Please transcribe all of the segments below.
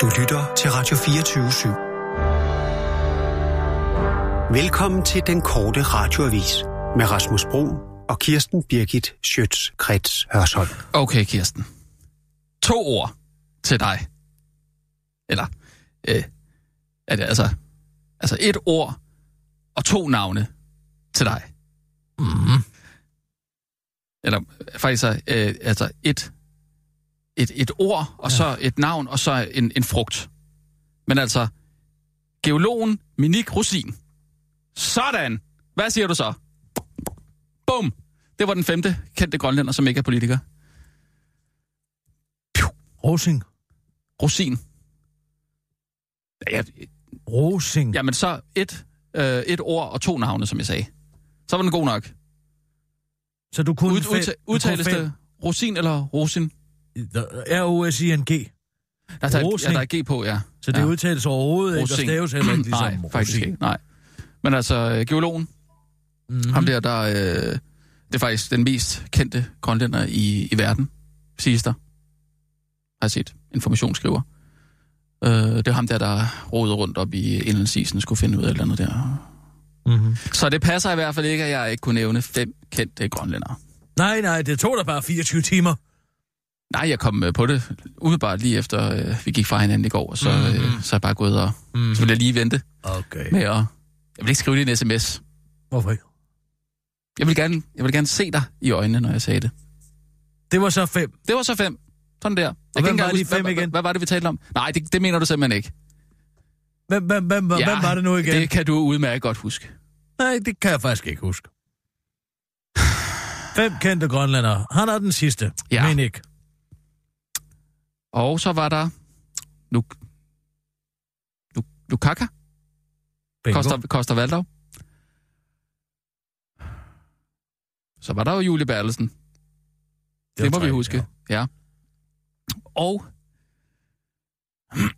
Du lytter til Radio 24 /7. Velkommen til den korte radioavis med Rasmus Bro og Kirsten Birgit Schøtz-Krets Hørsholm. Okay, Kirsten. To ord til dig. Eller, øh, er det altså, altså et ord og to navne til dig. Mm. Eller øh, faktisk øh, altså et, et, et ord, og ja. så et navn, og så en, en frugt. Men altså, geologen Minik Rosin. Sådan! Hvad siger du så? Bum! Det var den femte kendte grønlænder, som ikke er politiker. Rosing. Rosin. Ja, Rosing. jamen så et, øh, et ord og to navne, som jeg sagde. Så var den god nok. Så du kunne Ud, udta- udtales det Rosin eller Rosin? R-O-S-I-N-G. Der, der, Rosin. ja, der er G på, ja. Så det ja. udtales overhovedet ikke, og staves heller ikke ligesom Nej, faktisk ikke. Nej. Men altså, øh, geologen, Mm. mm. ham der, der øh, det er faktisk den mest kendte grønlænder i, i verden, siges der. Har set informationsskriver. Øh, det er ham der, der rodede rundt op i indlandsisen, skulle finde ud af et eller andet der. Mm-hmm. Så det passer i hvert fald ikke, at jeg ikke kunne nævne fem kendte grønlændere. Nej, nej, det tog dig bare 24 timer. Nej, jeg kom øh, på det umiddelbart lige efter, øh, vi gik fra hinanden i går, og så, Mhm. øh, så er jeg bare gået og... Mm. Så vil jeg lige vente Okay. med at... Jeg vil ikke skrive det i en sms. Hvorfor ikke? Jeg vil, gerne, jeg vil gerne se dig i øjnene, når jeg sagde det. Det var så fem. Det var så fem. Sådan der. Jeg kan hvem var de fem hvad, igen? Hvad, hvad var det, vi talte om? Nej, det, det mener du simpelthen ikke. Hvem, hvem, hvem, ja, hvem var det nu igen? Det kan du udmærket godt huske. Nej, det kan jeg faktisk ikke huske. Fem kendte grønlændere. Han er den sidste. Ja. Men ikke. Og så var der... Luk... Luk... Lukaka? Koster, Koster Valdau? Så var der jo Julie Bertelsen. Det, det må vi huske. Ja. ja. Og...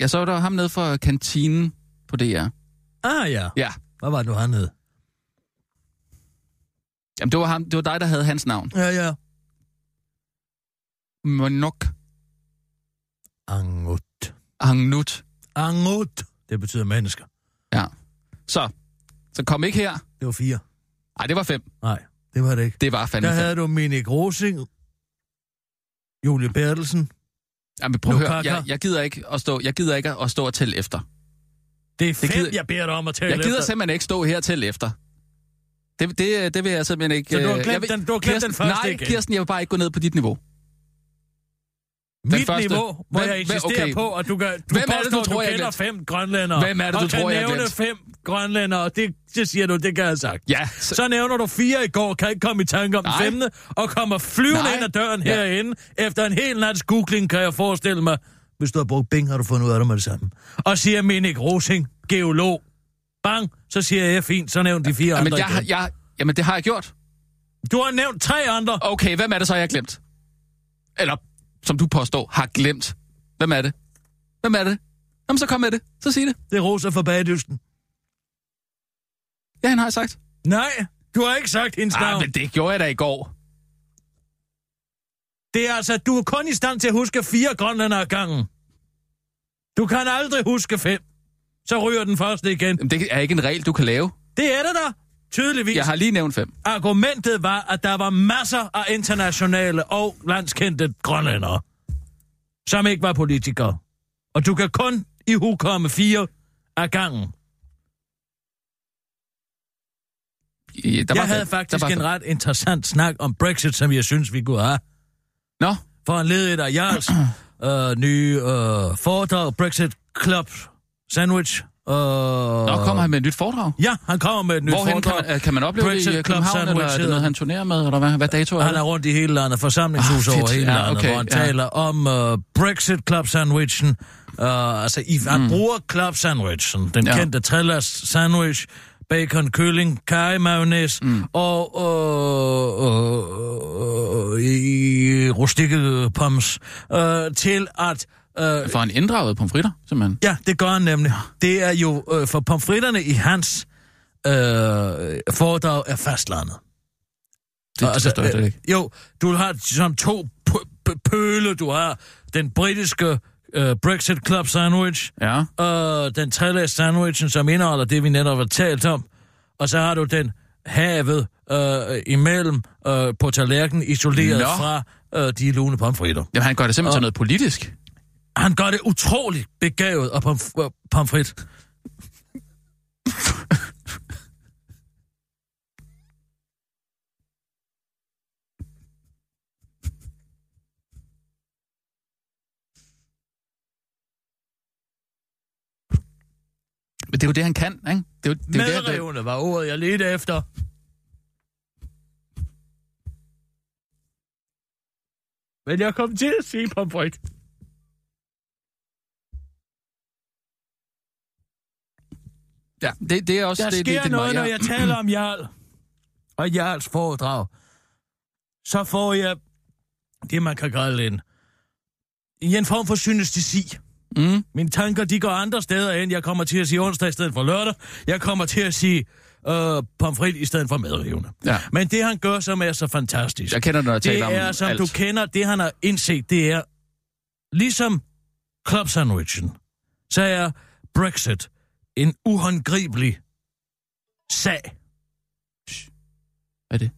Ja, så var der ham nede for kantinen på DR. Ah ja. Ja. Hvad var det nu, han hed? Jamen, det var, ham, det var dig, der havde hans navn. Ja, ja. Monok Angut. Angnut. Angut. Det betyder mennesker. Ja. Så, så kom ikke her. Det var fire. Nej, det var fem. Nej, det var det ikke. Det var fandme Der fem. havde du Minik Rosing, Julie Bertelsen. Jamen, prøv at høre. Jeg, jeg, gider ikke at stå, jeg gider ikke at stå og tælle efter. Det er fem, gider- jeg beder dig om at tale Jeg gider efter. simpelthen ikke stå her og tælle efter. Det, det, det vil jeg simpelthen ikke... Så du har øh, glemt jeg vil- den- du har glemt Kirsten, den første Nej, igen? Kirsten, jeg vil bare ikke gå ned på dit niveau. Mit første. niveau, hvor Hvem- jeg insisterer okay. på, at du, kan, du Hvem er det, påstår, du tror, du jeg har kender glemt? fem grønlændere. Hvem er det, du og tror, kan jeg nævne glemt? fem grønlændere, og det, det siger du, det kan jeg sagt. Ja, Så, så nævner du fire i går, kan ikke komme i tanke om den Nej. femte, og kommer flyvende Nej. ind ad døren Ja. herinde. Efter en hel nats googling, kan jeg forestille mig, hvis du har brugt Bing, har du fundet ud af det med det samme. Og siger Minik Rosing, geolog. Bang, så siger jeg fint, så nævn de fire Jamen, andre jeg, igen. jeg, jamen, det har jeg gjort. Du har nævnt tre andre. Okay, hvem er det så, jeg har glemt? Eller, som du påstår, har glemt. Hvem er det? Hvem er det? Jamen, så kom med det. Så sig det. Det er Rosa fra Bagedysten. Ja, han har jeg sagt. Nej, du har ikke sagt hendes Ah, navn. men det gjorde jeg da i går. Det er altså, du er kun i stand til at huske fire grønlænder ad gangen. Du kan aldrig huske fem. Så ryger den første igen. Jamen, det er ikke en regel, du kan lave. Det er det da. Tydeligvis. Jeg har lige nævnt fem. Argumentet var, at der var masser af internationale og landskendte grønlændere, som ikke var politikere. Og du kan kun i hukomme fire af gangen. I- Der Jeg var havde fem. faktisk Der var en ret interessant snak om Brexit, som jeg synes, vi kunne have. Nå, For en ledet af Jarls øh, nye øh, foredrag, Brexit Club Sandwich. Øh, Nå, kommer han med et nyt foredrag? Ja, han kommer med et nyt Hvorhen kan, foredrag. man- kan man opleve Brexit det i Club København, eller er Sandwich det noget, han turnerer med, eller hvad, hvad dato er Han er rundt i hele landet, forsamlingshus Ah, over hele Ja, landet, okay, hvor han ja. taler om uh, Brexit Club Sandwichen. Uh, altså, i, han bruger Club Sandwichen, den Mm. Ja. kendte trillers sandwich, bacon, kylling, kaj, mayonnaise Mm. og uh, uh, i rustikke pommes uh, til at uh, For han inddraget pomfritter, simpelthen. Ja, det gør han nemlig. Det er jo øh, for pomfritterne i hans øh, foredrag er fastlandet. det forstår jeg slet ikke. Jo, du har som to pøle. Du har den britiske uh, Brexit Club sandwich, Ja. og den trelæs sandwichen, som indeholder det, vi netop har talt om. Og så har du den havet uh, imellem uh, på tallerkenen, isoleret Nå. fra uh, de lune pomfritter. Jamen, han gør det simpelthen Og- til noget politisk. Han gør det utroligt begavet og pomf- øh, pomfrit. Men det er jo det, han kan, ikke? Det er det er jo det, Medrevne var ordet, jeg ledte efter. Men jeg kom til at sige pomfrit. Ja, det, det er også... Der det, sker det, det, noget, når jeg taler om Jarl og Jarls foredrag. Så får jeg det, man kan kalde en, i en form for synestesi. Mm. Mine tanker, de går andre steder hen. Jeg kommer til at sige onsdag i stedet for lørdag. Jeg kommer til at sige øh, pomfrit i stedet for medrivende. Ja. Men det, han gør, som er så fantastisk, Jeg kender, når jeg det er, som alt. du kender, det han har indset, det er, ligesom club sandwichen, så er Brexit en uhåndgribelig sag. Hvad er det?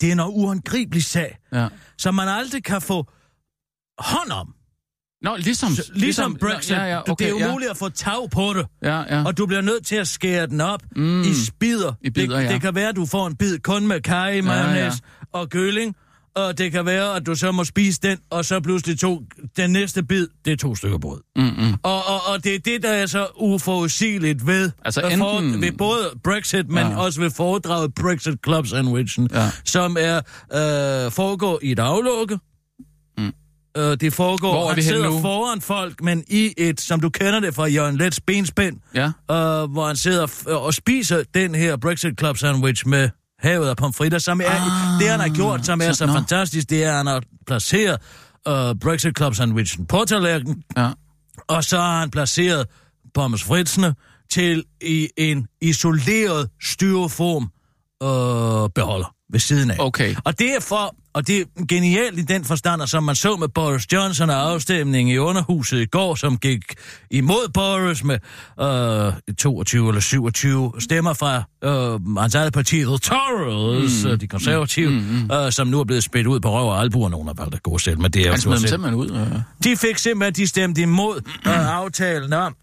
Det er en uhåndgribelig sag, Ja. som man aldrig kan få hånd om. Nå, ligesom... Så, ligesom Brexit. Ja, ja, okay, det er umuligt at få tag på det. Ja, ja. ja. Og du bliver nødt til at skære den op Mm. i spider. I bidder, det, ja. det kan være, at du får en bid kun med kaj, mayonnaise ja. ja, og gølling. Og det kan være, at du så må spise den, og så pludselig to, den næste bid, det er to stykker brød. Mm-mm. Og, og, og det er det, der er så uforudsigeligt ved, Altså øh, for, enten- ved både Brexit, men Ja. også ved foredraget Brexit Club Sandwichen, Ja. som er øh, foregår i et aflukke. Mm. Øh, det foregår, Hvor er han vi henne sidder nu? foran folk, men i et, som du kender det fra Jørgen Lets benspænd, Ja. øh, hvor han sidder f- og spiser den her Brexit Club sandwich med havet og pomfritter, som er Ah, det, han har gjort, som er så- så, nå. fantastisk, det er, at han har placeret øh, Brexit Club sandwichen på tallerkenen, Ja. og så har han placeret pommes fritsene til i en isoleret styroform øh, beholder ved siden af. Okay. Og det er for, og det er genialt i den forstand, som man så med Boris Johnson og afstemningen i underhuset i går, som gik imod Boris med øh, 22 eller 27 stemmer fra øh, hans eget parti, The Tories, mm. de konservative, mm, mm. Øh, som nu er blevet spillet ud på røv og albuer, nogen har valgt at gå selv, men det er jo simpelthen ud. øh. De fik simpelthen, de stemte imod øh, aftalen om,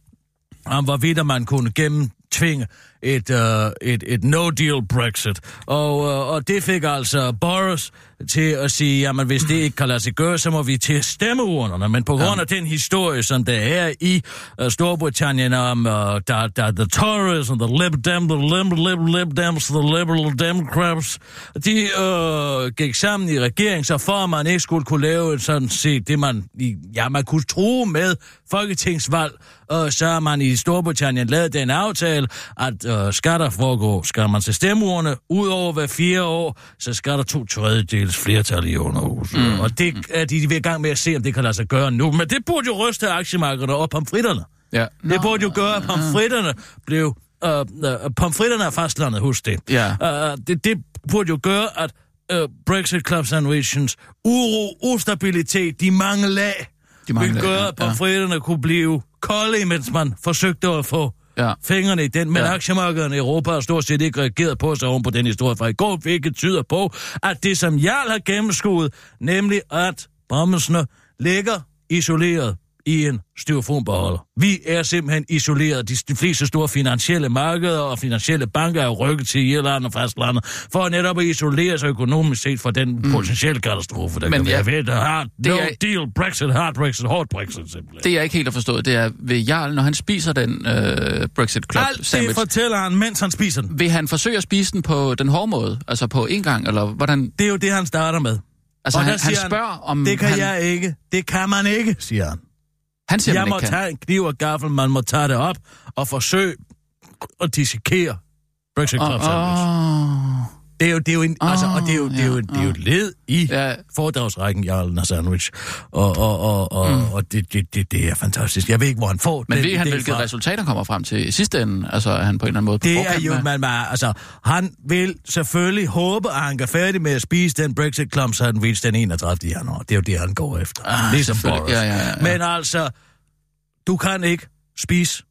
om hvorvidt man kunne gennemtvinge et, øh, et, et no-deal Brexit. Og, øh, og det fik altså Boris til at sige, jamen hvis det ikke kan lade sig gøre, så må vi til stemmeurnerne. Men på grund af den historie, som der er i øh, Storbritannien om, øh, der, der the Tories and the Lib Dem, the Lib, Lib, Lib Dems, the Liberal Democrats, de øh, gik sammen i regering, så for at man ikke skulle kunne lave et sådan set, det man, ja, man kunne tro med folketingsvalg, øh, så har man i Storbritannien lavet den aftale, at øh, skal der foregå, skal man til stemmeurene, ud over hver fire år, så skal der to tredjedels flertal i underhuset. Mm. Og det er de ved i gang med at se, om det kan lade sig gøre nu. Men det burde jo ryste aktiemarkedet og pomfritterne. Ja. Det burde jo gøre, at pomfritterne blev... Øh, øh, pomfritterne er fastlandet, husk det. Ja. Øh, det. Det burde jo gøre, at øh, Brexit Club Sandwichens uro, ustabilitet, de mange lag, De mange ville lag, gøre, ja, at pomfritterne kunne blive kolde, mens man forsøgte at få Ja. fingrene i den. Men Ja. aktiemarkederne i Europa har stort set ikke reageret på sig oven på den historie fra i går, hvilket tyder på, at det, som Jarl har gennemskuet, nemlig at bommelsene ligger isoleret i en styrofonbeholder. Vi er simpelthen isoleret. De, de fleste store finansielle markeder og finansielle banker er rykket til Irland og fastlandet for netop at isolere sig økonomisk set fra den mm. potentielle katastrofe, der Men kan ja, være ved det. Hard, det no er- deal, Brexit, hard Brexit, hard Brexit simpelthen. Det jeg ikke helt har forstået, det er ved Jarl, når han spiser den øh, Brexit Club Alt det sandwich, fortæller han, mens han spiser den. vil han forsøge at spise den på den hårde måde? Altså på en gang, eller hvordan? Det er jo det, han starter med. Altså Og han, der han, spørger om... Det kan han, jeg ikke. Det kan man ikke, siger han. Han siger, Jeg man må kan. tage en kniv og gaffel, man må tage det op og forsøge at dissekere Brexit sandwich. åh. Det er jo, det er jo en, oh, altså, og det er jo, det er jo, ja, det er jo et led i Ja. ja. foredragsrækken, Jarlen og Sandwich. Og, og, og, og, mm. og det, det, det, det er fantastisk. Jeg ved ikke, hvor han får Men den ved han, hvilke fra. resultater kommer frem til i sidste ende? Altså, er han på en eller anden måde på Det er jo, med? man, man, altså, han vil selvfølgelig håbe, at han kan færdig med at spise den Brexit Club Sandwich den 31. januar. Det er jo det, han går efter. Ah, ligesom. Boris. Ja, ja, ja, ja. Men altså, du kan ikke spise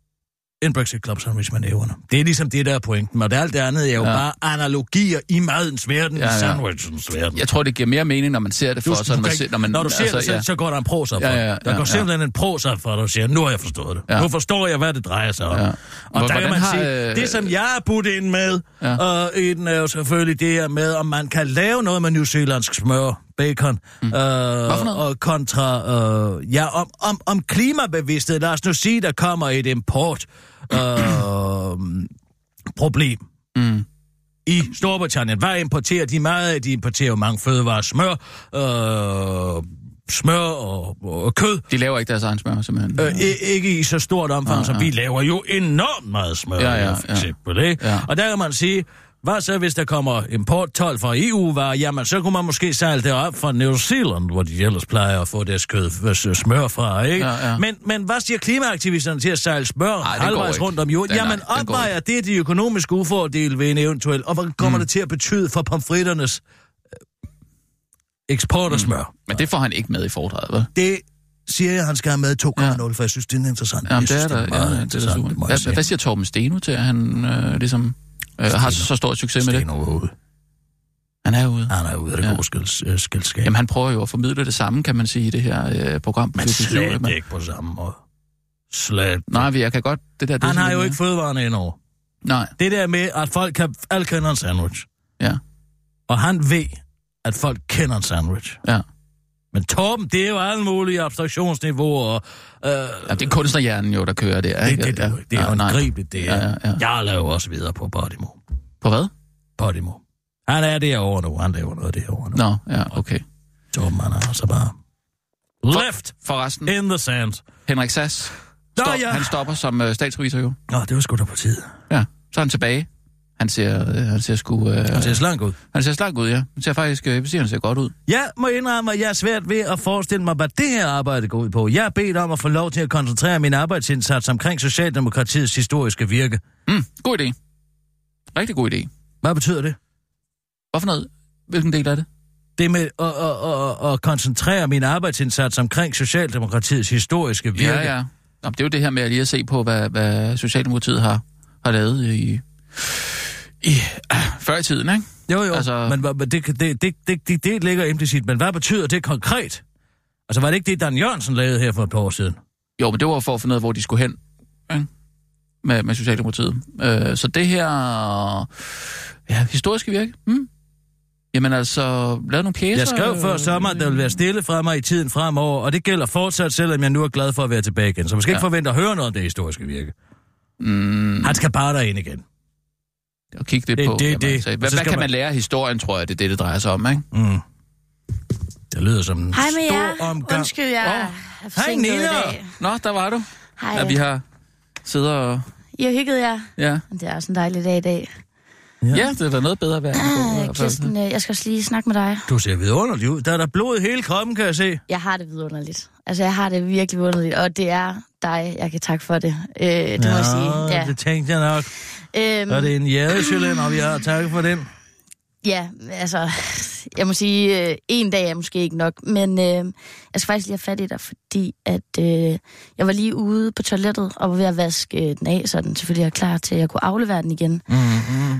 en Brexit Club Sandwich med næverne. Det er ligesom det, der er pointen. Og det alt det andet er jo Ja. bare analogier i madens verden, Ja, ja, ja. sandwichens verden. Jeg tror, det giver mere mening, når man ser det for sig. du man ser, når, man, når du ser altså, det, så, ja. så går der en prosa for Ja, ja, ja, Der går ja. simpelthen en prosa for dig og siger, nu har jeg forstået det. Ja. Nu forstår jeg, hvad det drejer sig om. Ja. Og Hvor- der kan hvordan man har, sige, øh, det som jeg er budt ind med, Ja. øh, i den er jo selvfølgelig det her med, om man kan lave noget med New Zealandsk smør, bacon, mm. øh, og kontra, øh, ja, om, om, om klimabevidsthed. Lad os nu sige, der kommer et import øh, problem Mm. i Storbritannien. Hvad importerer de meget af? De importerer jo mange fødevarer, smør, øh, smør og, og kød. De laver ikke deres egen smør, simpelthen. Øh, ikke i så stort omfang, Ja, som ja. vi laver jo enormt meget smør, Ja, ja, for ja. eksempel. Ikke? Ja. Og der kan man sige, hvad så hvis der kommer importtol fra EU-varer? Jamen, så kunne man måske sejle det op fra New Zealand, hvor de ellers plejer at få deres kød, øh, smør fra, ikke? Ja, ja. Men, men hvad siger klimaaktivisterne til at sejle smør Ej, det halvvejs rundt om jorden? Den er- Jamen, går opvejer det de økonomiske ufordele ved en eventuel, og hvad kommer mm. det til at betyde for pomfritternes øh, eksport af smør? Men det får han ikke med i foredraget, vel? Det siger jeg, han skal have med 2,0, for jeg synes, det er interessant. Jamen, jeg det er synes, der, meget ja, det er interessant, super. hvad siger Torben Steno til, at han øh, ligesom øh, har så, stor succes med det? Sten overhovedet. Han er ude. Han er ude af det Ja. gode skils, øh, skildskab. Jamen, han prøver jo at formidle det samme, kan man sige, i det her øh, program. men på TV2, slet men- ikke på samme måde. Slet. Nej, vi- jeg kan godt... Det der, det Han har jo lidt ikke fødevarene indover. mere- Nej, Det der med, at folk kan... Alle kender en sandwich. ja. Og han ved, at folk kender en sandwich. ja. Men Torben, det er jo alle mulige abstraktionsniveauer. Og, øh, ja det er kunstnerhjernen jo, der kører der, det, ikke? det, det, det, det er Ja, jo nej. angribeligt, det er. Ja, ja, ja. Jeg laver også videre på Podimo. På hvad? Podimo. Han er derovre nu. Han laver noget derovre nu. Nå, ja, okay. Torben, han er altså bare... Left Forresten, in the sand. Henrik Sass, Nå, stop, ja. han stopper som øh, statsrevisor jo. Nå, det var sgu da på tide. Ja, så er han tilbage. Han ser, øh, han ser sgu... Øh, Han ser slank ud. han ser slank ud, ja. Han ser faktisk, øh, jeg vil sige, han ser godt ud. Jeg må indrømme, at jeg er svært ved at forestille mig, hvad det her arbejde går ud på. Jeg er bedt om at få lov til at koncentrere min arbejdsindsats omkring Socialdemokratiets historiske virke. Mm, god idé. Rigtig god idé. Hvad betyder det? Hvorfor noget? Hvilken del af det? Det med at, at, at, at koncentrere min arbejdsindsats omkring Socialdemokratiets historiske virke. Ja, ja. Nå, det er jo det her med at lige at se på, hvad, hvad Socialdemokratiet har, har lavet i, i ah, før i tiden, ikke? Jo, jo, Altså- men det, det, det, det, det, det ligger implicit. Men hvad betyder det konkret? Altså, var det ikke det, Dan Jørgensen lavede her for et par år siden? Jo, men det var for at finde ud af, hvor de skulle hen ikke? Med, med Socialdemokratiet. Øh, så det her ja, historiske virke, hmm? jamen altså, lavede nogle pjæser. Jeg skrev før sommer, at der vil være stille fra mig i tiden fremover, og det gælder fortsat, selvom jeg nu er glad for at være tilbage igen. Så man skal ja. ikke forvente at høre noget om det historiske virke. Mm, Han skal bare derind igen. Og kigge lidt Det- på, det- jamen, det. hvad, hvad kan man man- lære af historien, tror jeg, det er det, det drejer sig om, ikke? Mm. Det lyder som en Hej med stor jer. omgang. Undskyld, jeg er Hej, Nina. Nå, der var du. Hej. Ja, vi har siddet og... I har hygget jer. Ja, Det er også en dejlig dag i dag. ja. ja det er da noget bedre værd. Ah, Kirsten, øh, jeg skal også lige snakke med dig. Du ser vidunderlig ud. Der er der blod i hele kroppen, kan jeg se. Jeg har det vidunderligt. Altså, jeg har det virkelig vidunderligt, og det er dig, jeg kan takke for det. Øh, det må jeg sige. Ja. det tænkte jeg nok. Øhm, Så er det en jadecylinder, vi har. Tak for den. ja, altså, jeg må sige, øh, en dag er måske ikke nok, men øh, jeg skal faktisk lige have fat i dig, fordi at øh, jeg var lige ude på toilettet og var ved at vaske øh, den af, så den selvfølgelig er klar til, at jeg kunne aflevere den igen. Mm-hmm.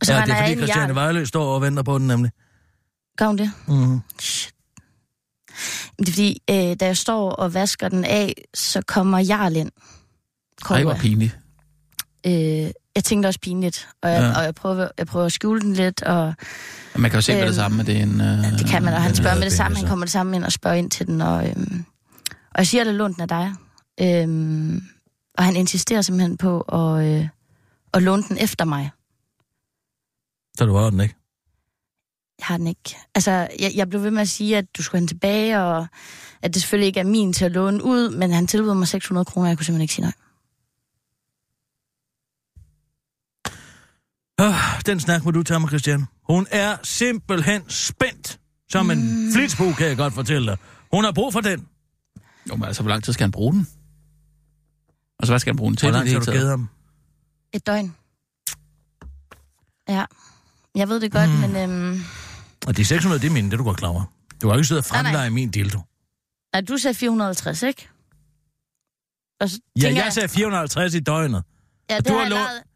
Og så Ja, det er fordi Christiane. Vejlø står og venter på den nemlig. Gør hun det? Mm-hmm. Shit. Det er fordi, øh, da jeg står og vasker den af, så kommer Jarl ind. Ej, hvor pinligt. øh, jeg tænkte også pinligt, og jeg, Ja. og jeg, prøver, jeg prøver at skjule den lidt, og Man kan jo se med det Øhm, samme, at det er en... Øh, det kan man, og han den spørger med det samme, han kommer det samme ind og spørger ind til den, og, øhm, og jeg siger, at det lånt af dig. Øhm, og han insisterer simpelthen på at, øh, at låne den efter mig. Så du var den ikke? Jeg har den ikke. Altså, jeg, jeg blev ved med at sige, at du skulle have den tilbage, og at det selvfølgelig ikke er min til at låne ud, men han tilbød mig 600 kroner, jeg kunne simpelthen ikke sige nej. Øh, den snak må du tage med, Christian. Hun er simpelthen spændt. Som en mm. flitsbue, kan jeg godt fortælle dig. Hun har brug for den. Jo, men altså, hvor lang tid skal han bruge den? Og så hvad skal han bruge den til? Hvor lang tid det har du givet ham? Et døgn. Ja. Jeg ved det godt, Mm. men... Øhm, Og de 600, det er mine, det er du godt klar over. Du har ikke siddet og Nej, nej. fremleje min dildo. nej, du sagde 450, ikke? Og så Ja, tænker jeg sagde 450 i døgnet. ja, og det du har har jeg lånt-.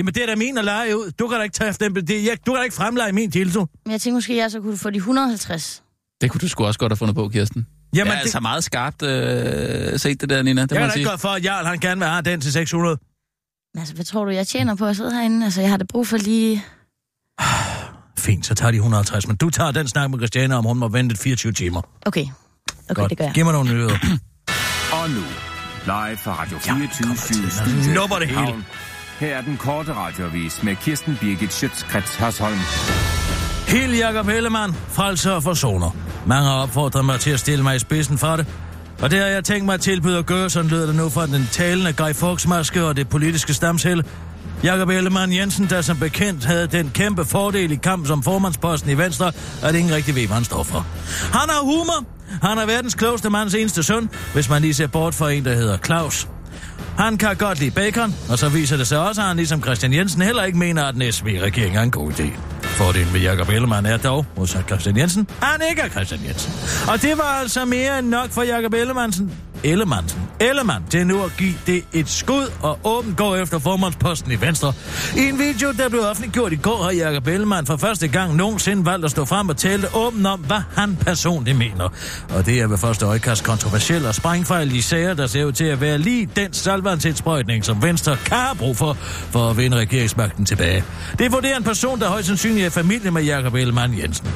Jamen, det er da min at lege ud. Du kan da ikke tage den. Det, jeg, du kan da ikke fremleje min dildo. Men jeg tænker måske, jeg så kunne få de 150. Det kunne du sgu også godt have fundet på, Kirsten. Jamen, det er det, altså meget skarpt øh, set det der, Nina. Det jeg jeg da ikke gøre for, at Jarl han gerne vil have den til 600. Men altså, hvad tror du, jeg tjener på at sidde herinde? Altså, jeg har det brug for lige... Fint, så tager de 150. Men du tager den snak med Christiane, om hun må vente 24 timer. Okay. Okay, det gør jeg. Giv mig nogle nyheder. Og nu, live fra Radio 24 Ja, nupper det hele. Her er den korte radiovis med Kirsten Birgit Schøtzgrads Hasholm. Helt Jakob Hellemann, frelser og forsoner. Mange har opfordret mig til at stille mig i spidsen for det. Og det har jeg tænkt mig at tilbyde at gøre, sådan lyder det nu fra den talende Guy Fawkes-maske og det politiske stamshælde. Jakob Ellemann Jensen, der som bekendt havde den kæmpe fordel i kamp som formandsposten i Venstre, at ingen rigtig ved, hvad han står for. Han har humor. Han er verdens klogeste mands eneste søn, hvis man lige ser bort fra en, der hedder Claus. Han kan godt lide bacon, og så viser det sig også, at han ligesom Christian Jensen heller ikke mener, at den SV-regering er en god idé. Fordelen med Jakob Ellemann er dog, modsat Christian Jensen, han ikke er Christian Jensen. Og det var altså mere end nok for Jakob Ellemannsen, Ellemann. Ellemann til nu at give det et skud og åbent gå efter formandsposten i Venstre. I en video, der blev offentliggjort i går, har Jakob Ellemann for første gang nogensinde valgt at stå frem og tale åbent om, hvad han personligt mener. Og det er ved første øjekast kontroversiel og sprængfejl i sager, der ser ud til at være lige den salvandsindsprøjtning, som Venstre kan have brug for, for at vinde regeringsmagten tilbage. Det vurderer en person, der højst sandsynligt er familie med Jakob Ellemann Jensen.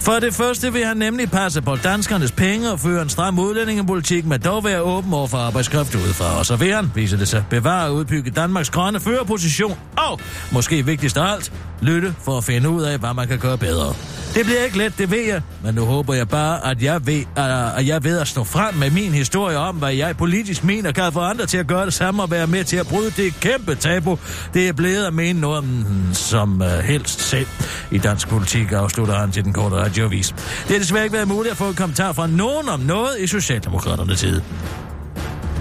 For det første vil han nemlig passe på danskernes penge og føre en stram udlændingepolitik, med dog være åben over for arbejdskraft udefra. Og så vil han, viser det sig, bevare og udbygge Danmarks grønne førerposition. Og, måske vigtigst af alt, lytte for at finde ud af, hvad man kan gøre bedre. Det bliver ikke let, det ved jeg, men nu håber jeg bare, at jeg ved, uh, at jeg ved at stå frem med min historie om, hvad jeg politisk mener, kan få andre til at gøre det samme og være med til at bryde det kæmpe tabu. Det er blevet at mene noget som uh, helst selv i dansk politik, afslutter han til den korte radiovis. Det har desværre ikke været muligt at få en kommentar fra nogen om noget i Socialdemokraterne tid.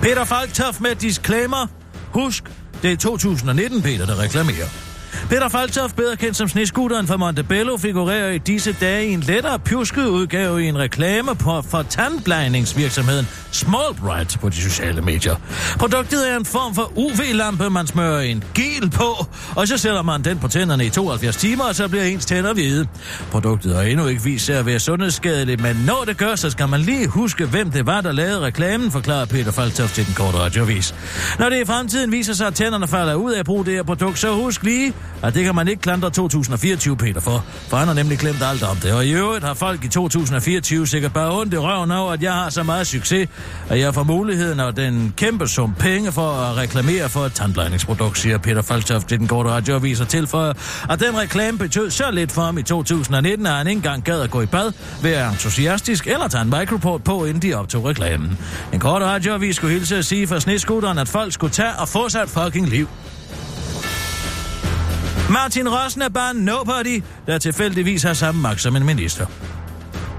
Peter Falktoft med disclaimer. Husk, det er 2019, Peter, der reklamerer. Peter Falktoft, bedre kendt som sneskutteren fra Montebello, figurerer i disse dage i en lettere pjusket udgave i en reklame på, for tandblejningsvirksomheden Small Bright på de sociale medier. Produktet er en form for UV-lampe, man smører en gel på, og så sætter man den på tænderne i 72 timer, og så bliver ens tænder hvide. Produktet har endnu ikke vist sig at være sundhedsskadeligt, men når det gør, så skal man lige huske, hvem det var, der lavede reklamen, forklarer Peter Falktoft til den korte radiovis. Når det i fremtiden viser sig, at tænderne falder ud af at bruge det her produkt, så husk lige, at det kan man ikke klandre 2024 Peter for, for han har nemlig glemt alt om det. Og i øvrigt har folk i 2024 sikkert bare ondt i røven over, at jeg har så meget succes, at jeg får muligheden og den kæmpe sum penge for at reklamere for et tandlejningsprodukt, siger Peter Falktoft til den korte radioavis og tilføjer, at den reklame betød så lidt for ham i 2019, at han ikke engang gad at gå i bad, være entusiastisk eller tage en microport på, inden de optog reklamen. En kort radioavis skulle hilse at sige for sneskutteren, at folk skulle tage og få sig et fucking liv. Martin Rossen er bare en nobody, der tilfældigvis har samme magt som en minister.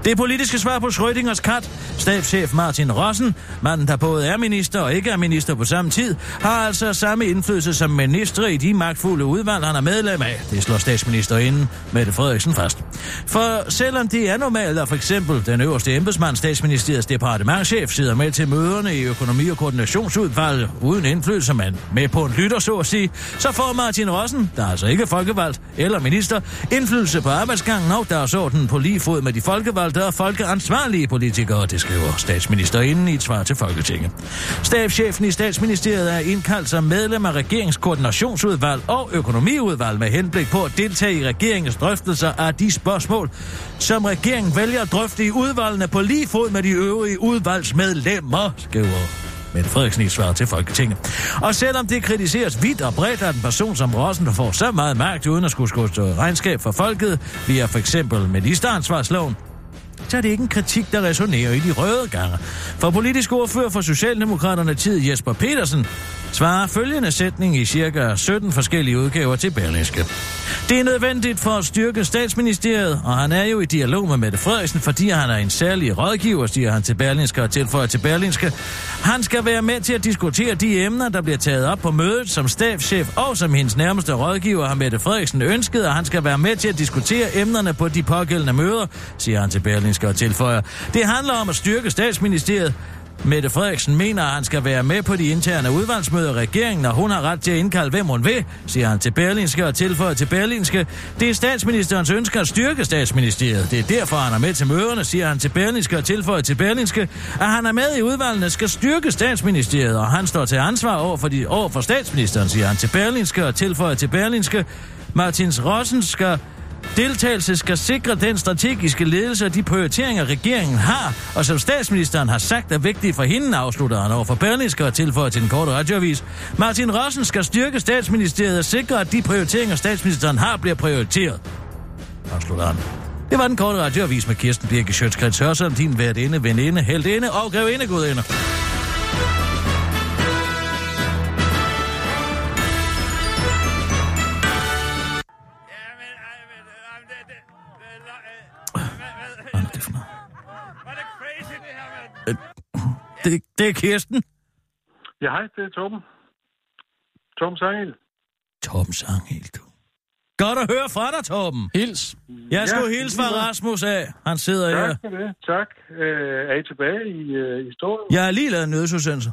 Det politiske svar på Schrödingers kat, stabschef Martin Rossen, manden der både er minister og ikke er minister på samme tid, har altså samme indflydelse som minister i de magtfulde udvalg, han er medlem af. Det slår statsministerinden Mette Frederiksen fast. For selvom det er normalt, at for eksempel den øverste embedsmand, statsministeriets departementchef, sidder med til møderne i økonomi- og koordinationsudvalget uden indflydelse, men med på en lytter, så at sige, så får Martin Rossen, der altså ikke er folkevalgt eller minister, indflydelse på arbejdsgangen og dagsordenen på lige fod med de folkevalgte og folkeansvarlige politikere, det skriver statsministerinden i et svar til Folketinget. Stabschefen i statsministeriet er indkaldt som medlem af regeringskoordinationsudvalg og økonomiudvalg med henblik på at deltage i regeringens drøftelser af de spørgsmål, som regeringen vælger at drøfte i udvalgene på lige fod med de øvrige udvalgsmedlemmer, skriver Mette Frederiksen i svar til Folketinget. Og selvom det kritiseres vidt og bredt af en person som Rossen, der får så meget magt uden at skulle skulle regnskab for folket, via for eksempel ministeransvarsloven, så er det ikke en kritik, der resonerer i de røde gange. For politisk ordfører for Socialdemokraterne tid Jesper Petersen svarer følgende sætning i cirka 17 forskellige udgaver til Berlingske. Det er nødvendigt for at styrke statsministeriet, og han er jo i dialog med Mette Frederiksen, fordi han er en særlig rådgiver, siger han til Berlingske og tilføjer til Berlingske. Han skal være med til at diskutere de emner, der bliver taget op på mødet som stabschef og som hendes nærmeste rådgiver har Mette Frederiksen ønsket, og han skal være med til at diskutere emnerne på de pågældende møder, siger han til Berlingske og tilføjer. Det handler om at styrke statsministeriet, Mette Frederiksen mener, at han skal være med på de interne udvalgsmøder i regeringen, og hun har ret til at indkalde, hvem hun vil, siger han til Berlinske og tilføjer til Berlinske. Det er statsministerens ønske at styrke statsministeriet. Det er derfor, han er med til møderne, siger han til Berlinske og tilføjer til Berlinske, at han er med i udvalgene skal styrke statsministeriet, og han står til ansvar over for, de, over for statsministeren, siger han til Berlinske og tilføjer til Berlinske. Martins Rossen skal Deltagelse skal sikre den strategiske ledelse og de prioriteringer, regeringen har, og som statsministeren har sagt er vigtige for hende, afslutter han over for Berlingske og tilføjer til den korte radioavis. Martin Rossen skal styrke statsministeriet og sikre, at de prioriteringer, statsministeren har, bliver prioriteret. Afslutter han. Det var den korte radioavis med Kirsten Birke Sjøtskrets Hørsholm, din værtinde, veninde, heldinde og grevinde gudinde. Det, det er Kirsten. Ja, hej, det er Torben. Torben Sangel. Torben Sangel, du. Godt at høre fra dig, Torben. Hils. Jeg skulle Ja, hilse fra. Rasmus af. Han sidder her. Tak for det. Tak. Øh, er I tilbage i øh, historien? Jeg har lige lavet en nødsudsendelse.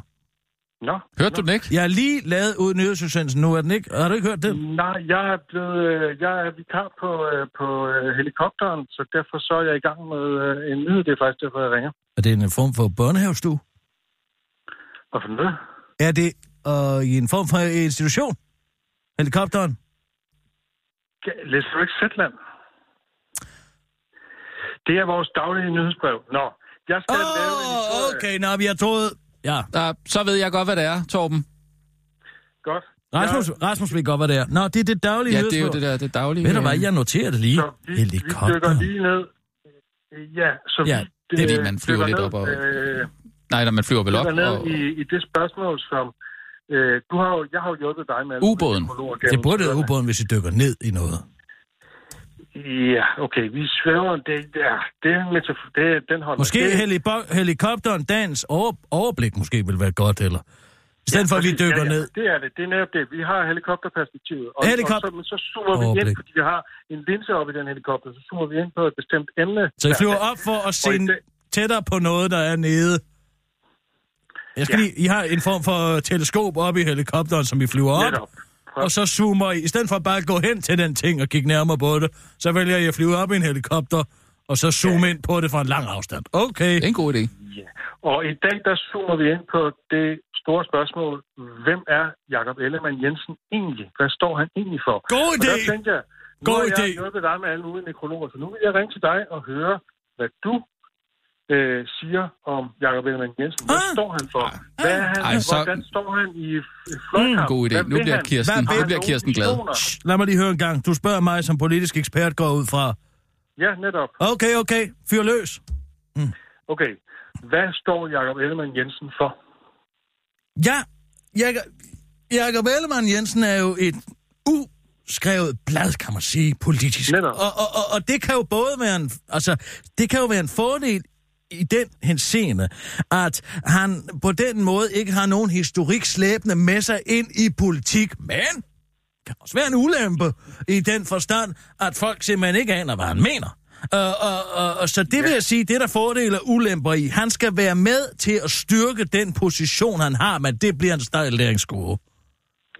Nå. Hørte du den ikke? Jeg har lige lavet ud nødsudsendelsen nu, er den ikke? Har du ikke hørt den? Nej, jeg er blevet, øh, jeg er vikar på, øh, på øh, helikopteren, så derfor så er jeg i gang med en nyhed. Det er faktisk derfor, jeg ringer. Er det en form for børnehavestue? Og for noget? Er det øh, i en form for institution? Helikopteren? Ja, Læser du ikke Zetland? Det er vores daglige nyhedsbrev. Nå, jeg skal Åh, lave en historie. okay, nå, vi har troet... Ja, Der, så ved jeg godt, hvad det er, Torben. Godt. Rasmus, Rasmus ved godt, hvad det er. Nå, det er det daglige Ja, det er jo det der det daglige. Ved du hvad, jeg noterer det lige. Så vi, vi Helikopter. dykker lige ned. Ja, så Ja, vi, det er fordi, man flyver lidt ned, op og- Øh, Nej, når man flyver vel op. ned Og, i, i det spørgsmål, som... Øh, du har jo, jeg har jo hjulpet dig med... Ubåden. Det burde være ubåden, hvis vi dykker ned i noget. Ja, okay, vi svæver... Det, ja, det er metafor, det, den holder. Måske det, helibo- helikopteren dagens over- overblik måske vil være godt, eller... I stedet for, at vi dykker ja, ja, ned. Det er det. Det er netop det. Vi har helikopterperspektivet. Og, Helikop- og så, men så zoomer vi Overblik. ind, fordi vi har en linse op i den helikopter. Så zoomer vi ind på et bestemt emne. Så I flyver op for at se i det- tættere på noget, der er nede. Jeg skal Ja. lige, I har en form for teleskop op i helikopteren, som I flyver op. Netop. Og så zoomer I, i stedet for bare at gå hen til den ting og kigge nærmere på det, så vælger I at flyve op i en helikopter, og så zoome ind på det fra en lang afstand. Okay. det er en god idé. Ja. Og i dag, der zoomer vi ind på det store spørgsmål. Hvem er Jakob Ellemann Jensen egentlig? Hvad står han egentlig for? God Og idé! der tænkte jeg, nu God har idé! jeg hjulpet dig med alle mulige nekrologer, så nu vil jeg ringe til dig og høre, hvad du øh, siger om Jakob Ellemann Jensen. Hvad Ah. står han for? Hvad er han, Ej, så- Hvordan står han i i fløjkamp? God idé. Hvad Nu bliver han? Kirsten- nu bliver Kirsten glad. Shh, Lad mig lige høre en gang. Du spørger mig som politisk ekspert går ud fra. Ja, netop. Okay, okay. Fyr løs. Okay. Hvad står Jakob Ellemann Jensen for? Ja, Jakob, Jakob Ellemann Jensen er jo et uskrevet blad, kan man sige, politisk. Netop. Og, og, og, og det kan jo både være en, altså, det kan jo være en fordel i den henseende, at han på den måde ikke har nogen historik slæbende med sig ind i politik, men kan også være en ulempe i den forstand, at folk simpelthen ikke aner, hvad han mener. Uh, uh, uh, uh, så det vil jeg sige, det er der fordele og ulemper i. Han skal være med til at styrke den position, han har, men det bliver en stejl læringskurve.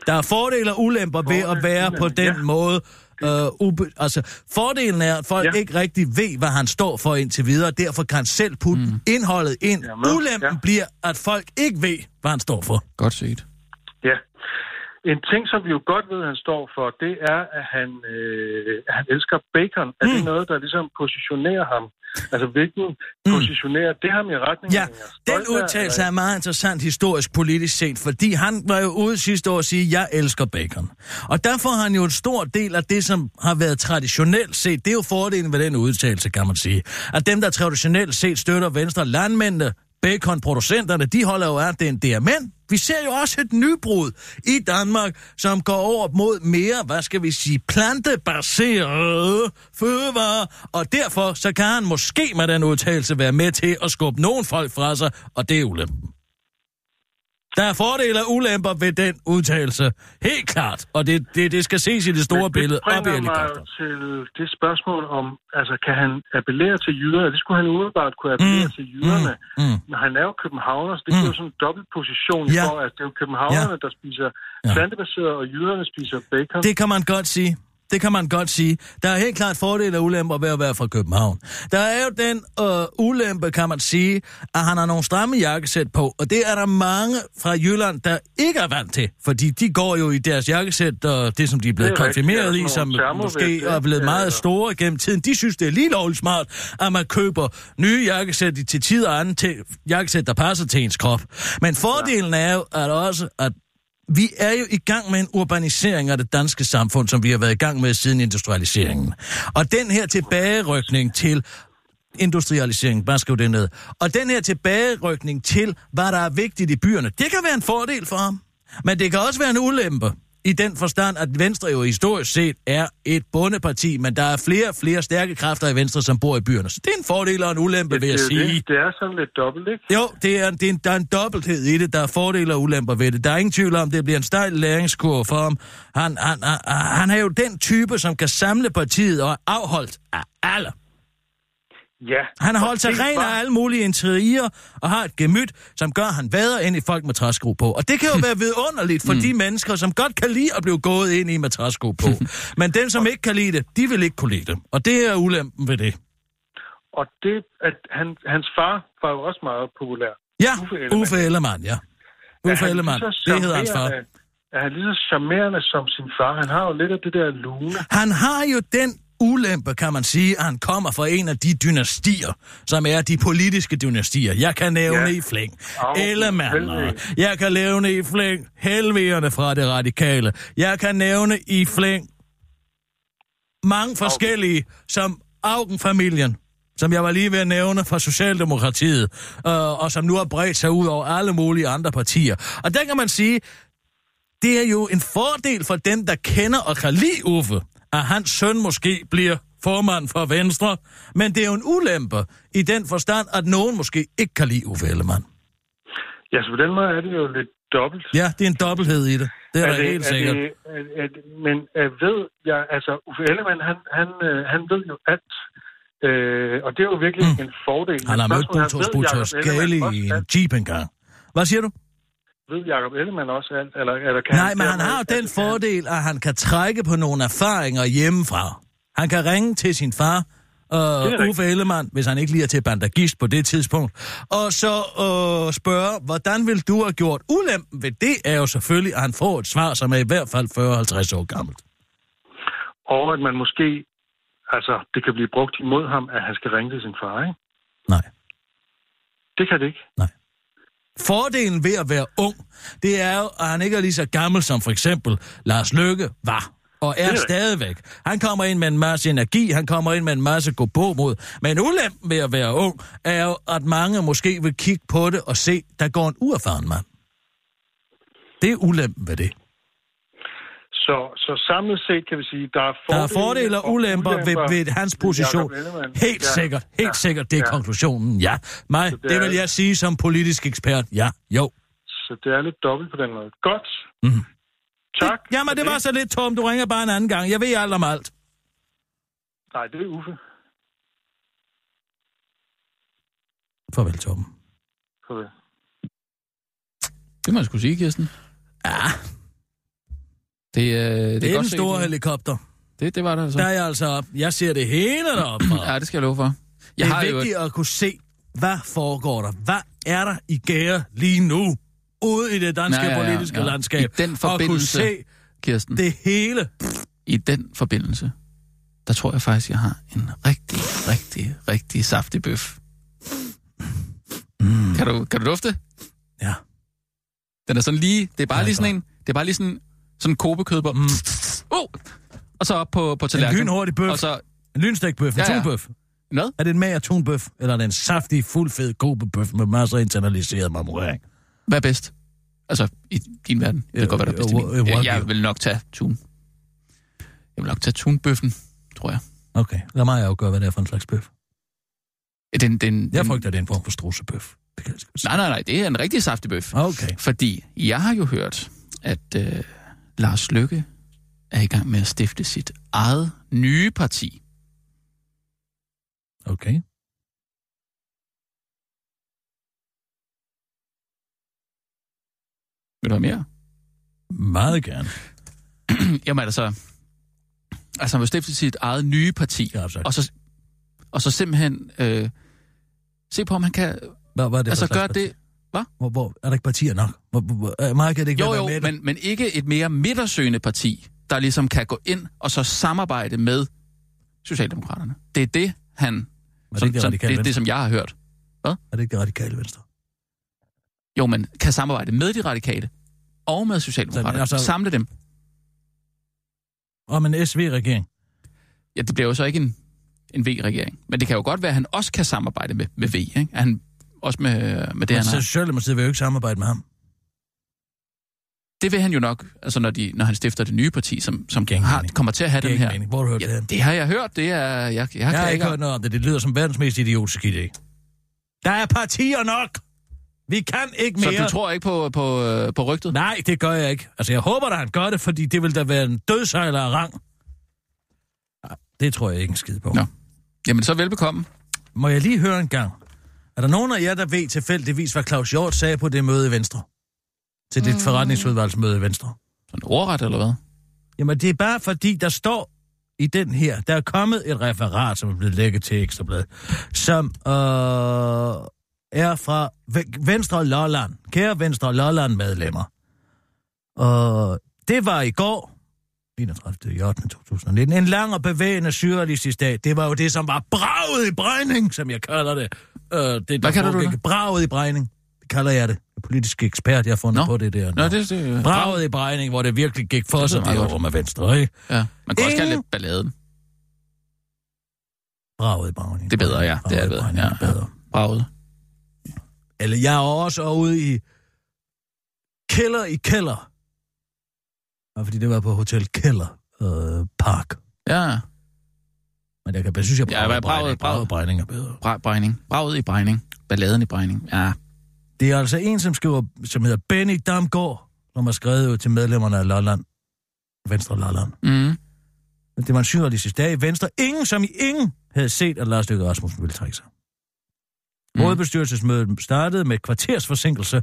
Der er fordele og ulemper ved at være på den Ja. måde. Uh, ube, altså, fordelen er, at folk ja. Ikke rigtig ved, hvad han står for indtil videre, og derfor kan han selv putte mm. indholdet ind. Jamen, Ulempen ja. bliver, at folk ikke ved, hvad han står for. Godt set. Ja. En ting, som vi jo godt ved, han står for, det er, at han, øh, at han elsker bacon. Er Mm. det noget, der ligesom positionerer ham? Altså, hvilken mm. positionerer det ham i retning Ja, den udtalelse er meget interessant historisk politisk set, fordi han var jo ude sidste år at sige, jeg elsker bacon. Og derfor har han jo en stor del af det, som har været traditionelt set, det er jo fordelen ved den udtalelse, kan man sige. At dem, der traditionelt set støtter Venstre landmændene, baconproducenterne, de holder jo af den der. Men vi ser jo også et nybrud i Danmark, som går over mod mere, hvad skal vi sige, plantebaserede fødevarer. Og derfor så kan han måske med den udtalelse være med til at skubbe nogen folk fra sig, og det er ulempen. Der er fordele og ulemper ved den udtalelse. Helt klart. Og det, det, det skal ses i det store Men billede Det bringer mig til det spørgsmål om, altså kan han appellere til jyderne? Det skulle han umiddelbart kunne appellere Mm, til jyderne. mm, mm. Men han er jo københavner, så det er jo sådan en dobbelt position Ja. for, at det er jo københavnerne, der spiser Ja. plantebaseret, og jyderne spiser bacon. Det kan man godt sige. Det kan man godt sige. Der er helt klart fordele og ulemper ved at være fra København. Der er jo den øh, ulempe, kan man sige, at han har nogle stramme jakkesæt på, og det er der mange fra Jylland, der ikke er vant til, fordi de går jo i deres jakkesæt, og det som de er blevet Det er konfirmeret ja, i, som måske er blevet ja, meget ja. store gennem tiden, de synes, det er lige lovligt smart, at man køber nye jakkesæt i- til tid og anden til jakkesæt, der passer til ens krop. Men fordelen er jo at også, at vi er jo i gang med en urbanisering af det danske samfund, som vi har været i gang med siden industrialiseringen. Og den her tilbagerykning til industrialisering, bare skriv det ned. Og den her tilbagerykning til, hvad der er vigtigt i byerne, det kan være en fordel for ham. Men det kan også være en ulempe. I den forstand, at Venstre jo historisk set er et bundeparti, men der er flere og flere stærke kræfter i Venstre, som bor i byerne. Så det er en fordel og en ulempe, vil jeg det, sige. det, det er sådan lidt dobbelt, ikke? Jo, det er, det er en, der er en dobbelthed i det. Der er fordele og ulemper ved det. Der er ingen tvivl om, det bliver en stejl læringskurve for ham. Han, han, han, han er jo den type, som kan samle partiet og er afholdt af alle. Ja. Han har holdt sig ren af alle mulige interiører og har et gemyt, som gør, at han vader ind i folk med træsko på. Og det kan jo være vidunderligt for de mennesker, som godt kan lide at blive gået ind i med træsko på. Men dem, som ikke kan lide det, de vil ikke kunne lide det. Og det er ulempen ved det. Og det, at han, hans far var jo også meget populær. Ja, Uffe Ellemann. Uffe Ellemann, ja. Uffe han Ellemann, det hedder hans far. Er han lige så charmerende som sin far? Han har jo lidt af det der lune. Han har jo den ulempe, kan man sige, at han kommer fra en af de dynastier, som er de politiske dynastier. Jeg kan nævne Ja. i flæng Au, Ellemann, jeg kan nævne i flæng Helvegerne fra det radikale, jeg kan nævne i flæng mange forskellige, som Augen-familien, som jeg var lige ved at nævne fra Socialdemokratiet, øh, og som nu har bredt sig ud over alle mulige andre partier. Og der kan man sige, det er jo en fordel for dem, der kender og kan lide Uffe, at hans søn måske bliver formand for Venstre, men det er jo en ulempe i den forstand, at nogen måske ikke kan lide Uffe Ellemann. Ja, så på den måde er det jo lidt dobbelt. Ja, det er en dobbelthed i det. Det er, er der helt er sikkert. Det, er, er, men jeg ved, jeg, altså Uffe Ellemann, han, han, øh, han ved jo alt. Øh, og det er jo virkelig mm. en fordel. Han har mødt Botos Botos også i en jeep engang. Hvad siger du? Ved Jacob Ellemann også alt? Eller, eller kan Nej, men han har jo den altså, han- fordel, at han kan trække på nogle erfaringer hjemmefra. Han kan ringe til sin far, rigtigt. Uffe Ellemann, hvis han ikke lige er til bandagist på det tidspunkt, og så uh, spørge, hvordan vil du have gjort? Ulempen ved det er jo selvfølgelig, at han får et svar, som er i hvert fald 40-50 år gammelt. Og at man måske, altså det kan blive brugt imod ham, at han skal ringe til sin far, ikke? Nej. Det kan det ikke. Fordelen ved at være ung, det er jo, at han ikke er lige så gammel som for eksempel Lars Løkke var. Og er stadigvæk. Han kommer ind med en masse energi, han kommer ind med en masse gå på mod. Men ulempen ved at være ung, er jo, at mange måske vil kigge på det og se, der går en uerfaren mand. Det er ulempen ved det. Så, så samlet set kan vi sige, der er Der fordele, er fordele og ulemper ved, ved hans position. Helt Ja. sikkert, helt Ja. sikkert, det er Ja. konklusionen, ja. Mig, det det vil jeg sige som politisk ekspert, ja, jo. Så det er lidt dobbelt på den måde. Godt. Mhm. Tak. Jamen, det var så lidt, Tom. Du ringer bare en anden gang. Jeg ved alt om alt. Nej, det er Uffe. Farvel, Tom. Farvel. Det må jeg skulle sige, Kirsten. Ja, Det, øh, det, det er godt en stor helikopter. Det, det var det altså. Der er jeg altså op. Jeg ser det hele deroppe. Ja, det skal jeg love for. Jeg Det har er jo... vigtigt at kunne se, hvad foregår der? Hvad er der i gære lige nu? Ude i det danske Ja, ja, ja, politiske ja. landskab. I den Og kunne forbindelse- se Kirsten, det hele. i den forbindelse, der tror jeg faktisk, jeg har en rigtig, rigtig, rigtig saftig bøf. Mm. Kan, du, kan du dufte? Ja. Den er sådan lige... Det er bare Ja, lige sådan en... Det er bare lige sådan, sådan en kobekød på. Mm. Oh! Og så op på, på En tallerkenen. lynhurtig bøf. Og så... En lynstegt bøf. En Ja, ja. tunbøf. Hvad? Er det en mager tunbøf, eller er det en saftig, fuldfed Kobe-bøf med masser af internaliseret marmorering? Hvad er bedst? Altså, i din verden. Det kan Ja, godt være, der er bedst øh, øh, Jeg, jeg vil nok tage tun. Jeg vil nok tage tunbøffen, tror jeg. Okay, lad mig afgøre, hvad det er for en slags bøf. Den, den, Jeg den, frygter, det er en form for strussebøf. Det kan jeg sgu sige. Nej, nej, nej, det er en rigtig saftig bøf. Okay. Fordi jeg har jo hørt, at øh, Lars Lykke er i gang med at stifte sit eget nye parti. Okay. Vil du have mere? Meget gerne. Jamen altså, altså han vil stifte sit eget nye parti, Ja, og så, og så simpelthen øh, se på, om han kan... Hvad, er det altså gøre parti? det... Hvad? Hvor, hvor, er der ikke partier nok? Hvor, hvor, hvor, er kan det ikke Jo, jo, med men, men ikke et mere midtersøgende parti, der ligesom kan gå ind og så samarbejde med Socialdemokraterne. Det er det, han... Er det som, det som, det, det, som jeg har hørt. Er det ikke det radikale venstre? Jo, men kan samarbejde med de radikale og med Socialdemokraterne. Så, Altså, Samle dem. Om en SV-regering? Ja, det bliver jo så ikke en, en V-regering. Men det kan jo godt være, at han også kan samarbejde med, med V. Ikke? At han også med, med det, Men han så har. Socialdemokratiet vil jo ikke samarbejde med ham. Det vil han jo nok, altså når, de, når han stifter det nye parti, som, som ingen har, mening. kommer til at have Det den her. mening. Hvor har du hørt Ja, det? det har jeg hørt. Det er, jeg, jeg, jeg, Jeg har ikke hørt noget om det. Det lyder som verdens mest idiotiske idé. Der er partier nok! Vi kan ikke Så mere. du tror ikke på, på, øh, på rygtet? Nej, det gør jeg ikke. Altså, jeg håber, at han gør det, fordi det vil da være en dødsejler af rang. Nej, Det tror jeg ikke en skid på. Nå. Jamen, så velbekomme. Må jeg lige høre en gang? Er der nogen af jer, der ved tilfældigvis, hvad Claus Hjort sagde på det møde i Venstre? Til det forretningsudvalgsmøde i Venstre? Sådan ordret, eller hvad? Jamen, det er bare fordi, der står i den her, der er kommet et referat, som er blevet lægget til Ekstrabladet, som øh, er fra Ve- Venstre Lolland. Kære Venstre Lolland medlemmer. Og det var i går, 31. i 8. 2019, en lang og bevægende surrealistisk dag. Det var jo det, som var braget i bregning, som jeg kalder det. Øh, det der Hvad kalder du det? Braget i bregning. Det kalder jeg det. Jeg politisk ekspert, jeg har fundet Nå. på det der. Nå, det, det, Braget i bregning, hvor det virkelig gik for sig meget derovre med venstre, ikke? Ja, man kan også kalde Ingen- det balladen. Braget i bregning. Det er bedre, ja. Det er bedre. Ja, er bedre. Braget. Eller jeg er også ude i kælder i kælder. Ja, fordi det var på Hotel Keller øh, Park. Ja, Men jeg kan jeg synes, jeg Ja, braget, braget- braget, braget bregning er bedre. Bra- Brejning. Braget i Brejning. Balladen i Brejning. Ja. Det er altså en, som skriver, som hedder Benny Damgaard, som har skrevet ud til medlemmerne af Lolland. Venstre Lolland. Mm. Det var en surrealistisk dag i Venstre. Ingen som i ingen havde set, at Lars Løkke Rasmussen ville trække sig. Mm. Rådbestyrelsesmødet startede med kvarters forsinkelse,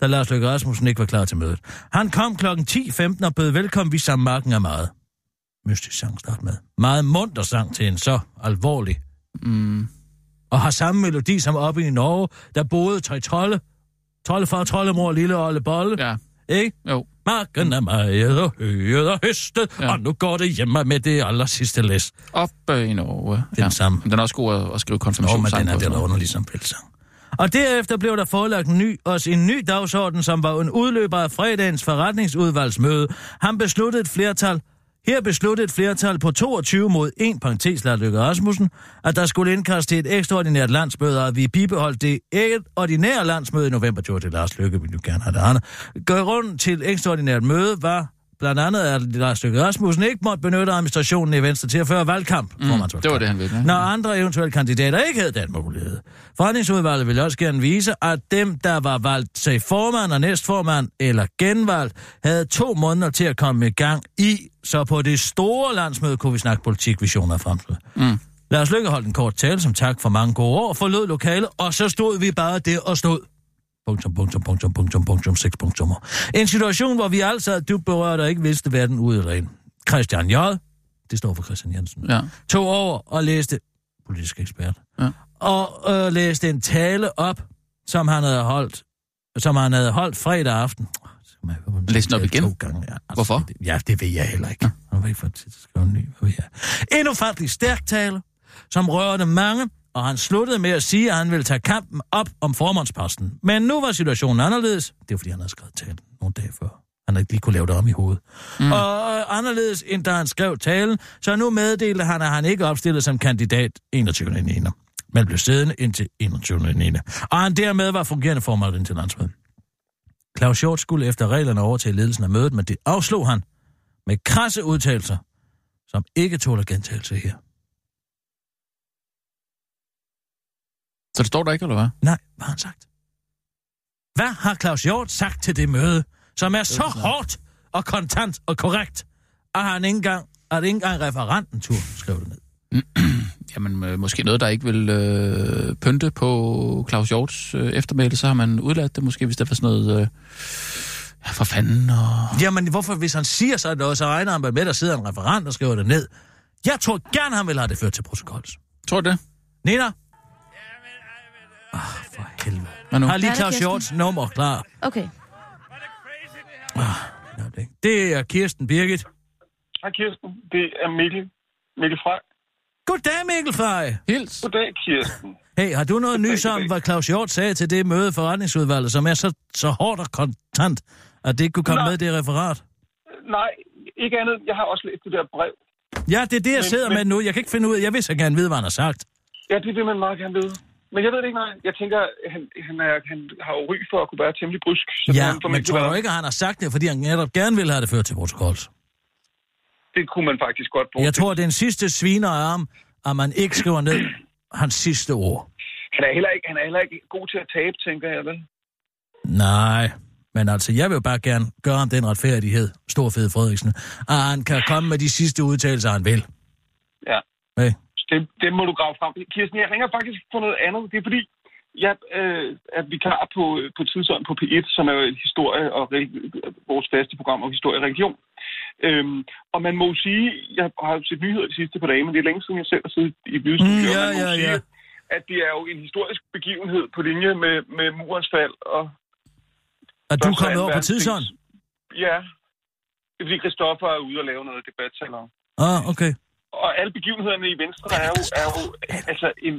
da Lars Løkke Rasmussen ikke var klar til mødet. Han kom kl. 10.15 og bød velkommen, vi sammen marken af meget. Mystisk sang start med. Meget munter sang til en så alvorlig. Mm. Og har samme melodi som oppe i Norge, der boede tre trolde. Troldefar, troldemor, lille Olle Bolle. Ja, Ikke? jo. Marken er meget og højet og høstet, Ja. ja. og nu går det hjemme med det aller sidste læs. Oppe i Norge. Den samme. Men den er også god at, at skrive Nå, men konfirmationssang den er den er underlig som fællesang. Og derefter blev der forelagt ny, også en ny dagsorden, som var en udløber af fredagens forretningsudvalgsmøde. Han besluttede et flertal, her besluttede et flertal på 22 mod 1 parentes Lars Løkke Rasmussen, at der skulle indkaldes til et ekstraordinært landsmøde, og at vi bibeholdt det et ordinære landsmøde i november 20 til Lars Løkke, vi nu gerne have det andet. Gør rundt til ekstraordinært møde var blandt andet, at Lars Løkke Rasmussen ikke måtte benytte administrationen i Venstre til at føre valgkamp. Mm, det var det, han ville. ikke? Når andre eventuelle kandidater ikke havde den mulighed. Forretningsudvalget ville også gerne vise, at dem, der var valgt til formand og næstformand eller genvalgt, havde to måneder til at komme i gang i, så på det store landsmøde kunne vi snakke politik, visioner og fremtid. Mm. Lad os lykke holdt en kort tale som tak for mange gode år, forlod lokalet, og så stod vi bare der og stod. Punktum, punktum, punktum, punktum, punktum, seks punktummer. En situation, hvor vi alle sad dybt berørt og ikke vidste verden ud eller ind. Christian J., det står for Christian Jensen, Ja. tog over og læste, politisk ekspert, Ja. og øh, læste en tale op, som han havde holdt, som han havde holdt fredag aften. Læste den op igen? To gange, ja. Altså, Hvorfor? Det, ja, det ved jeg heller ikke. Ja. Han var ikke for tid til at skrive en ny. Hvad ved jeg. En ufattelig stærk tale, som rørte mange, og han sluttede med at sige, at han ville tage kampen op om formandsposten. Men nu var situationen anderledes. Det er fordi, han havde skrevet talen nogle dage før. Han har ikke lige kunne lave det om i hovedet. Mm. Og anderledes end da han skrev talen, så nu meddelte han, at han ikke opstillede som kandidat 21. 9. men blev siddende indtil 21. 9. Og han dermed var fungerende formand indtil landsmødet. Claus Hjort skulle efter reglerne overtage ledelsen af mødet, men det afslog han med krasse udtalelser, som ikke tåler gentagelse her. Så det står der ikke, eller hvad? Nej, hvad har han sagt? Hvad har Claus Hjort sagt til det møde, som er så hårdt og kontant og korrekt, at han ikke engang, at ikke engang referenten tur skrev det ned? Jamen, øh, måske noget, der ikke vil øh, pynte på Claus Hjorts øh, eftermæle, så har man udladt det måske, hvis der var sådan noget... Øh, ja, for fanden og... Jamen, hvorfor, hvis han siger så noget, så regner han med, at der sidder en referent og skriver det ned. Jeg tror gerne, han vil have det ført til protokolls. Tror du det? Nina? Ah, for helvede. Hvad nu? Har lige Claus. Hjorts nummer klar. Okay. Ja, det- Det er Kirsten Birgit. Hej Kirsten, det er Mikkel. Mikkel Frey. Goddag, Mikkel Frej. Hils. Goddag Kirsten. Hey, har du noget nys om, hvad Claus Hjort sagde til det møde forretningsudvalget, som er så, så hårdt og kontant, at det ikke kunne komme Nej. med i det referat? Nej, ikke andet. Jeg har også læst det der brev. Ja, det er det, jeg Men- sidder men- med nu. Jeg kan ikke finde ud af, jeg vil så gerne vide, hvad han har sagt. Ja, det vil man meget gerne vide. Men jeg ved det ikke, nej. Jeg tænker, han, han, er, han har jo ry for at kunne være temmelig brysk. Så Ja, han men tror du ikke, at han har sagt det, fordi han netop gerne vil have det ført til protokolls? Det kunne man faktisk godt bruge. Jeg tror, det er en sidste sviner ham, at man ikke skriver ned hans sidste ord. Han er, heller ikke, han er heller ikke god til at tabe, tænker jeg vel. Nej, men altså, jeg vil jo bare gerne gøre ham den retfærdighed, Storfed Frederiksen, at han kan komme med de sidste udtalelser, han vil. Ja. Hey. Det, det må du grave frem. Kirsten, jeg ringer faktisk for noget andet. Det er fordi, jeg øh, er vikar på, på Tidsånd på P1, som er historie og re- vores faste program om historie og religion. Øhm, og man må jo sige, jeg har jo set nyheder de sidste par dage, men det er længe siden, jeg selv har siddet i bydestudiet. Mm, ja, og man må ja, sige, ja. at det er jo en historisk begivenhed på linje med, med murens fald og... Er du Første kommet over på tidsånd? Ja. Det er fordi Christoffer er ude og lave noget debatsalon. Ah, okay. Og alle begivenhederne i Venstre er jo, er jo altså en,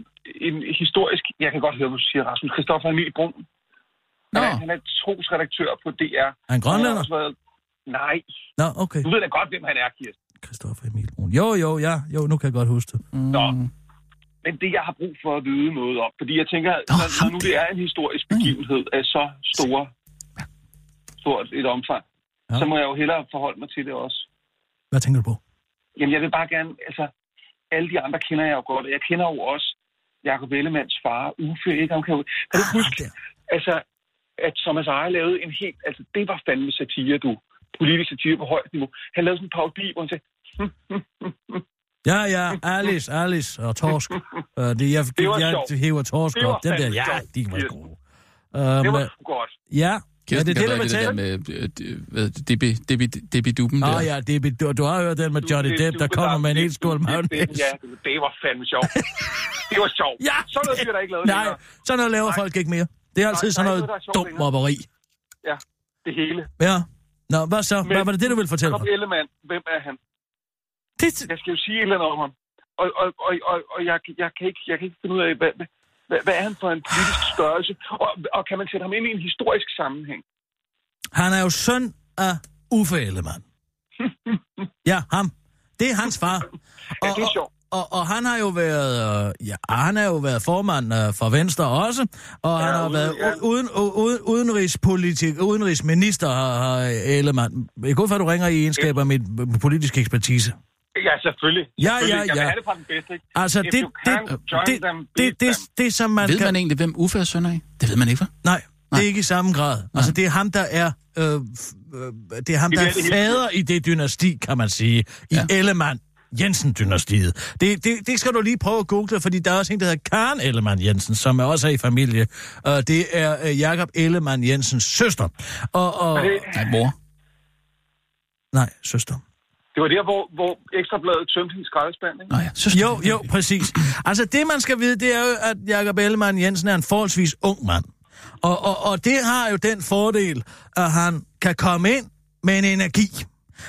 en historisk... Jeg kan godt høre, hvad du siger, Rasmus. Christoffer Emil Brun. Han er, han er trosredaktør på DR. Er han Han grønlænder? også været... Nej, Nå, okay. du ved da godt, hvem han er, Kirsten. Christoffer Emil Brun. Jo, jo, ja. Jo, nu kan jeg godt huske det. Nå. Men det, jeg har brug for at vide noget om, fordi jeg tænker, Nå, når, ham når nu det er en historisk begivenhed af så store, stort et omfang, Ja. så må jeg jo hellere forholde mig til det også. Hvad tænker du på? Jamen, jeg vil bare gerne, altså, alle de andre kender jeg jo godt. Jeg kender jo også Jacob Ellemanns far, Uffe, ikke? Han kan, jo, kan du Ah, huske, der. altså, at Thomas Eje lavede en helt, altså, det var fandme satire, du. Politisk satire på højt niveau. Han lavede sådan en parodi, hvor han sagde, Ja, ja, Alice, Alice og Torsk. Uh, det, jeg, Det var jeg, jeg hæver Torsk op. Den der, ja, de var gode. det Um, var sgu godt. ja, ja, Kirsten det er det, der tale. med øh, Debbie, Debbie, Debbie Duben Åh der. oh, ja, det, er- du, du har hørt den med Johnny Depp, der kommer med en hel skål det- mayonnaise. Ja, det, var fandme sjovt. Det var sjovt. Ja. Sådan noget bliver der ikke lavet Nej, længere. sådan noget laver folk ikke mere. Det er altid Nej, sådan der noget der dumt mobberi. Ja, det hele. Ja. Nå, hvad så? Men- Hvad var det det, du ville fortælle mig? Ellemann, hvem er han? Det, Jeg skal jo sige et eller andet om ham. Og, og, og, og, og jeg, jeg, kan ikke, jeg kan ikke finde ud af, hvad, hvad, hvad er han for en politisk størrelse? Og, og kan man sætte ham ind i en historisk sammenhæng? han er jo søn af Uffe Ellemann. Ja, ham. Det er hans far. Ja, det er sjovt. Og, og han har jo været, øh, ja, han har jo været formand øh, for Venstre også, og ja, han har ude- været ja. uden, uden, udenrigspolitik, udenrigsminister har, har Ellemann. Jeg går fra, at du ringer i egenskaber af mit øh, politiske ekspertise. Ja, selvfølgelig. Ja, ja, Selvfølgelig. Jeg vil ja. have det fra den bedste, ikke? Altså, If det, you det, det, them, det, det, det, som man Ved kan... man egentlig, hvem Uffe er søn af? Det ved man ikke, hva'? Nej, det er ikke i samme grad. Altså, det er ham, der er... Øh, øh, det er ham, Det der er er fader i det dynasti, kan man sige. I Ja. Ellemann Jensen-dynastiet. Det, det, det skal du lige prøve at google, fordi der er også en, der hedder Karen Ellemann Jensen, som er også er i familie. Og det er øh, Jakob Ellemann Jensens søster. Og, og, Er det, Nej, mor. nej, søster. Det var der, hvor, hvor Ekstrabladet tømte hendes skraldespand, ikke? Nå ja, søster. Jo, jo, præcis. Altså, det man skal vide, det er jo, at Jakob Ellemann Jensen er en forholdsvis ung mand. Og, og, og det har jo den fordel, at han kan komme ind med en energi.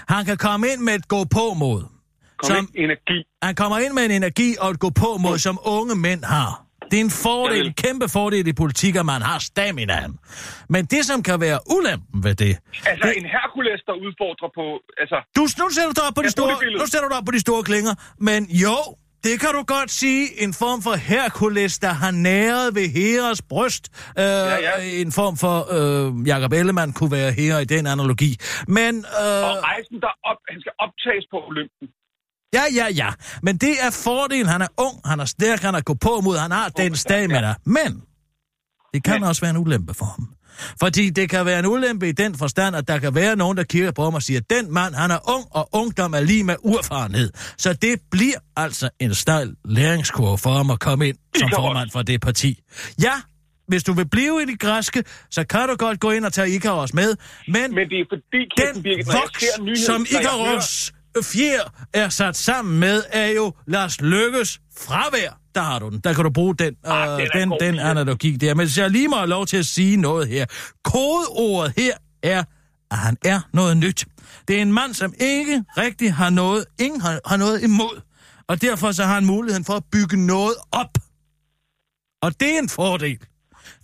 Han kan komme ind med et gå-på-mod. Kom Som, ind, energi. han kommer ind med en energi og et gå-på-mod, som unge mænd har. Det er en fordel, en kæmpe fordel i politik, at man har staminaen. Men det, som kan være ulempen ved det... Altså, det en Hercules, der udfordrer på... Altså, du, nu sætter du dig op på de store, nu sætter du op på de store klinger, men jo, det kan du godt sige, en form for Herkules, der har næret ved Heras bryst. Øh, ja. En form for øh, Jakob Ellemann kunne være her i den analogi. Men, øh, og rejsen, der op, han skal optages på Olympen. Ja, ja, ja. Men det er fordelen. Han er ung, han er stærk, han er gå på mod, han har den stamina. Men, det kan Men. også være en ulempe for ham. Fordi det kan være en ulempe i den forstand, at der kan være nogen, der kigger på ham og siger, den mand, han er ung, og ungdom er lige med uerfarenhed. Så det bliver altså en stejl læringskurve for ham at komme ind som formand for det parti. Ja, hvis du vil blive i det græske, så kan du godt gå ind og tage Icarus med, men, Men det er fordi, Kirsten den Birgit, jeg voks, som jeg hører- fjer er sat sammen med, er jo Lars Lykkes fravær. Der har du den. Der kan du bruge den, Ah, øh, den den, den analogi der. Men jeg lige må have lov til at sige noget her. Kodeordet her er, at han er noget nyt. Det er en mand, som ikke rigtig har noget, ingen har, har noget imod. Og derfor så har han muligheden for at bygge noget op. Og det er en fordel.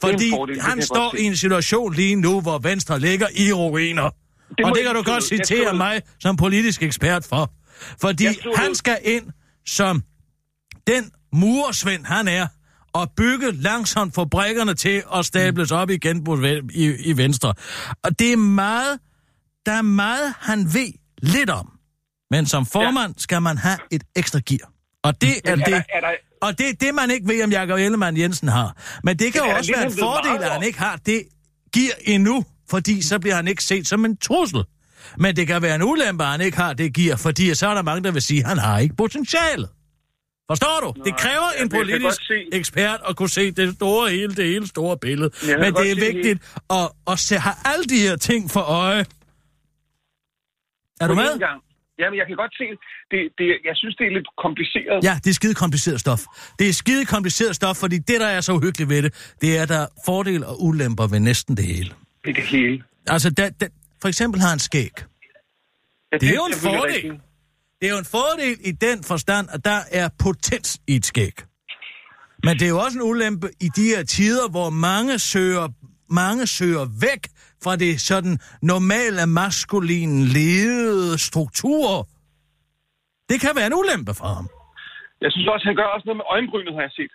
Fordi fordel, det kan han står i en situation lige nu, hvor Venstre ligger i ruiner. Må og det kan du godt citere ned. mig som politisk ekspert for. Fordi skriver han skal ind som den murersvend, han er, og bygge langsomt fabrikkerne til at stables op igen på, i, i Venstre. Og det er meget, der er meget, han ved lidt om. Men som formand skal man have et ekstra gear. Og det er er det, der, er der, og det er det, man ikke ved, om Jakob Ellemann Jensen har. Men det kan jo også være en fordel, at han ikke har det gear endnu, fordi så bliver han ikke set som en trussel. Men det kan være en ulempe, at han ikke har det gear, fordi så er der mange, der vil sige, at han har ikke potentialet. Forstår du? det kræver en politisk ekspert at kunne se det store hele, det hele store billede. Jeg Men det er det vigtigt at, at se, have alle de her ting for øje. Er du med? Gang. Jamen, jeg kan godt se, det, det, jeg synes, det er lidt kompliceret. Ja, det er skide kompliceret stof. Det er skide kompliceret stof, fordi det, der er så uhyggeligt ved det, det er, der er fordele og ulemper ved næsten det hele. Det er det hele. Altså, da, da, for eksempel har han skæg. Ja, Det er jo en fordel. rigtigt. Det er jo en fordel i den forstand, at der er potens i et skæg. Men det er jo også en ulempe i de her tider, hvor mange søger, mange søger væk fra det sådan normale maskuline ledede strukturer. Det kan være en ulempe for ham. Jeg synes også, han gør også noget med øjenbrynet, har jeg set.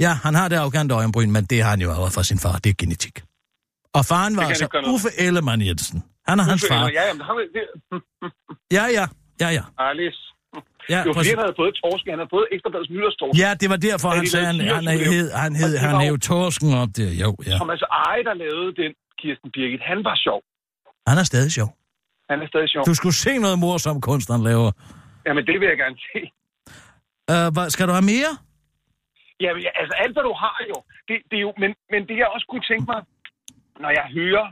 Ja, han har det arrogante øjenbryn, men det har han jo arvet fra sin far. Det er genetik. Og faren var altså. Uffe Ellemann Jensen. Han er hans far. Ja, jamen, han, det, Ja, ja, ja, ja. Alice. Ja, Det var fordi, han havde fået torsken. Han havde fået ekstrabladets nytårstorsk. ja det var derfor, han de sagde, han, han, han hed, han hed, han hed torsken op der. Jo, ja. Thomas Eje, der lavede den, Kirsten Birgit, han var sjov. Han er stadig sjov. Han er stadig sjov. Du skulle se noget morsom kunst, han laver. Jamen, det vil jeg gerne se. Uh, hvad, skal du have mere? Ja, altså alt, hvad du har jo. Det, det er jo men, men det, jeg også kunne tænke mig, når jeg hører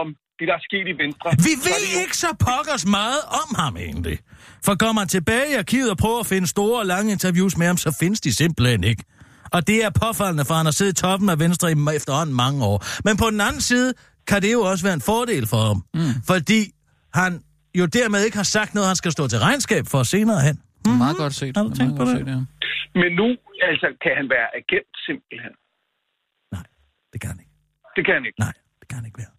om det, der er sket i Venstre... Vi ved jo- ikke så pokkers meget om ham egentlig. For går man tilbage i arkivet og prøver at finde store og lange interviews med ham, så findes de simpelthen ikke. Og det er påfaldende, for han har siddet i toppen af Venstre i efterhånden mange år. Men på den anden side kan det jo også være en fordel for ham. Mm. Fordi han jo dermed ikke har sagt noget, han skal stå til regnskab for senere hen. Mm-hmm. Meget godt set. Har du Meget tænkt på godt det? Set, ja. Men nu, altså, kan han være agent simpelthen? Nej, det kan han ikke. Det kan han ikke. Nej, det kan han ikke være.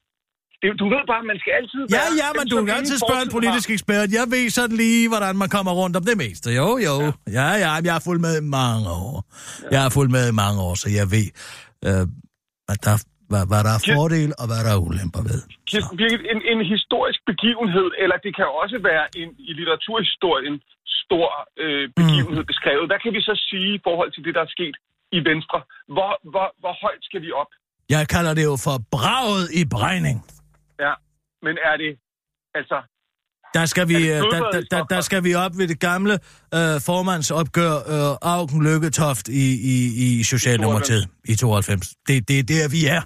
Det, du ved bare, man skal altid Ja, være... ja, men dem, du kan altid spørge en politisk har. ekspert. Jeg ved sådan lige, hvordan man kommer rundt om det meste. Jo, jo. Ja, ja, men jeg har fulgt med i mange år. Jeg har fulgt med i mange år, så jeg ved, øh, hvad, der, hvad, hvad der er Ja. fordele og hvad der er ulemper ved. Kirsten Birgit, en, en historisk begivenhed, eller det kan også være en i litteraturhistorien stor øh, begivenhed mm. beskrevet. Hvad kan vi så sige i forhold til det, der er sket i Venstre? Hvor, hvor, hvor højt skal vi op? Jeg kalder det jo for braget i bregning. Ja, men er det... Altså, Der skal vi, det øh, der, der, der, der skal vi op ved det gamle øh, formandsopgør øh, Augen Lykketoft i, i, i Socialdemokratiet i 92. Det, det er der, vi er.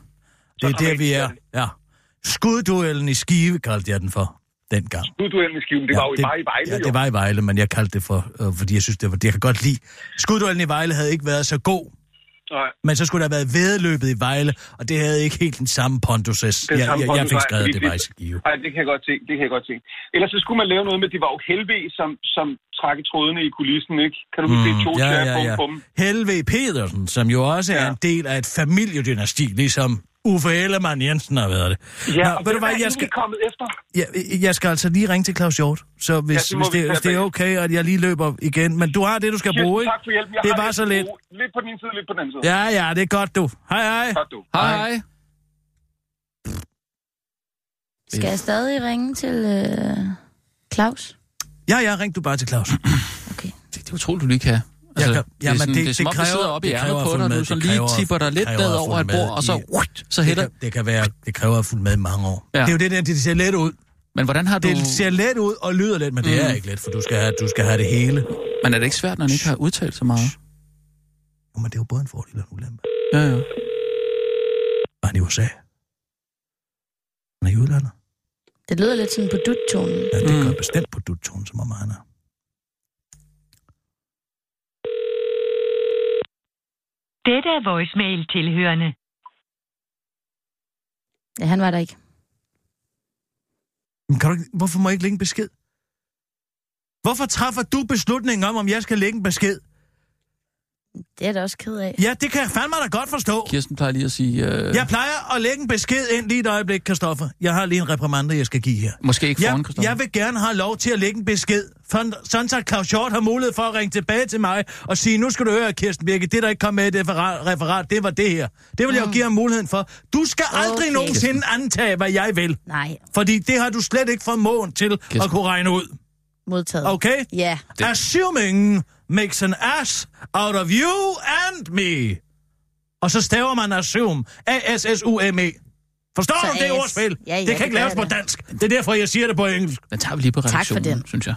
Det er der, vi er. Ja. Skudduellen i Skive kaldte jeg den for dengang. udduellen i skiven, det ja, var jo det, bare i Vejle, ja, jo. det var i Vejle, men jeg kaldte det for, øh, fordi jeg synes, det var, jeg kan godt lide. Skudduellen i Vejle havde ikke været så god, Nej. Men så skulle der have været vedløbet i Vejle, og det havde ikke helt den samme pondus. Jeg, Den jeg, samme jeg, jeg fik skrevet, at det var. Nej, det kan jeg godt se. Det kan jeg godt se. Ellers så skulle man lave noget med, det var jo Helve, som, som trak i trådene i kulissen, ikke? Kan du huske det? To Mm, ja, ja, ja. Helve Pedersen, som jo også er Ja. en del af et familiedynasti, ligesom Uffe Ellemann Jensen har været det. Ja, Nå, og ved du hvad, er jeg skal, kommet efter? jeg, jeg skal altså lige ringe til Claus Hjort, så hvis, Ja, ja, det hvis, vi det, hvis det er okay, at jeg lige løber igen. Men du har det, du skal Kirsten, bruge, ikke? tak for hjælpen. Jeg Det var så lidt. bruge. Lidt på ene side, lidt på den anden side. Ja, ja, det er godt, du. Hej, hej. Tak, du. Hej, hej. Skal jeg stadig ringe til øh, Claus? Ja, ja, ring du bare til Claus. Okay. Det, det er utroligt, du lige kan. Altså, kan- det er, sådan, det- det, er som det om, det kræver- sidder oppe i det ærmet kræver på at dig, du sådan Det lige kræver- tipper dig det lidt ned over et bord, og så, i- så Det hætter... kan, det kan være, det kræver at fulgt med i mange år. Ja. Det er jo det der, det ser let ud. Men hvordan har du... Det ser let ud og lyder let, men det er Mm. ikke let, for du skal have, du skal have det hele. Men er det ikke svært, når han ikke har udtalt så meget? Jo, men det er jo både en fordel og en ulempe. Ja, ja. Var han i USA? Han er i udlandet. Det lyder lidt sådan på dut-tonen. Ja, det Mm. gør bestemt på duttonen, som om han er. Dette er voicemail tilhørende. Ja, han var der ikke. Men kan du, ikke- hvorfor må jeg ikke lægge en besked? Hvorfor træffer du beslutningen om, om jeg skal lægge en besked? Det er jeg da også ked af. Ja, det kan jeg fandme da godt forstå. Kirsten plejer lige at sige... Øh, Jeg plejer at lægge en besked ind lige et øjeblik, Kristoffer. Jeg har lige en reprimande, jeg skal give her. Måske ikke foran, Jeg, Christoffer. jeg vil gerne have lov til at lægge en besked, for, sådan så Claus Hjort har mulighed for at ringe tilbage til mig og sige, nu skal du høre, Kirsten Birke, det der ikke kom med i det referat, det var det her. Det vil jeg jo give ham muligheden for. Du skal aldrig Okay. nogensinde antage, hvad jeg vil. Nej, Fordi det har du slet ikke formåen til Kirsten. at kunne regne ud. modtaget. Okay? Ja, Det- Assuming makes an ass out of you and me. Og så staver man assume. A-S-S-U-M-E. Forstår Så du det ordspil? Ja, ja, det kan det ikke laves gør på jeg da. dansk. Det er derfor, jeg siger det på engelsk. Den tager vi lige på Tak for den. synes jeg.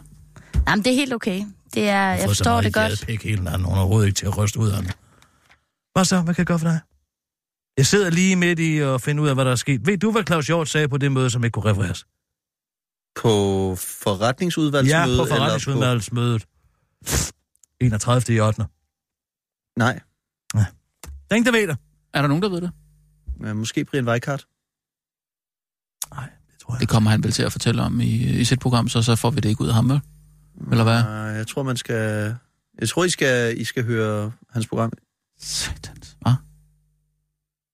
Jamen, det er helt okay. Det er, jeg forstår det godt. Pik hele natten. Hun er overhovedet ikke til at ryste ud af den. Hvad så? Hvad kan jeg gøre for dig? Jeg sidder lige midt i at finde ud af, hvad der er sket. Ved du, hvad Claus Hjort sagde på det møde, som ikke kunne refereres? På forretningsudvalgsmøde? Ja, på eller forretningsudvalgsmødet. 31. i 8. Nej, Der er ingen, der ved det. Er der nogen, der ved det? men måske Brian Weikart. Nej, det tror jeg Det kommer han vel til at fortælle om i, i sit program, så så får vi det ikke ud af ham, vel? Eller hvad? Nej, jeg tror, man skal... Jeg tror, I skal, I skal høre hans program. Satans. Hva?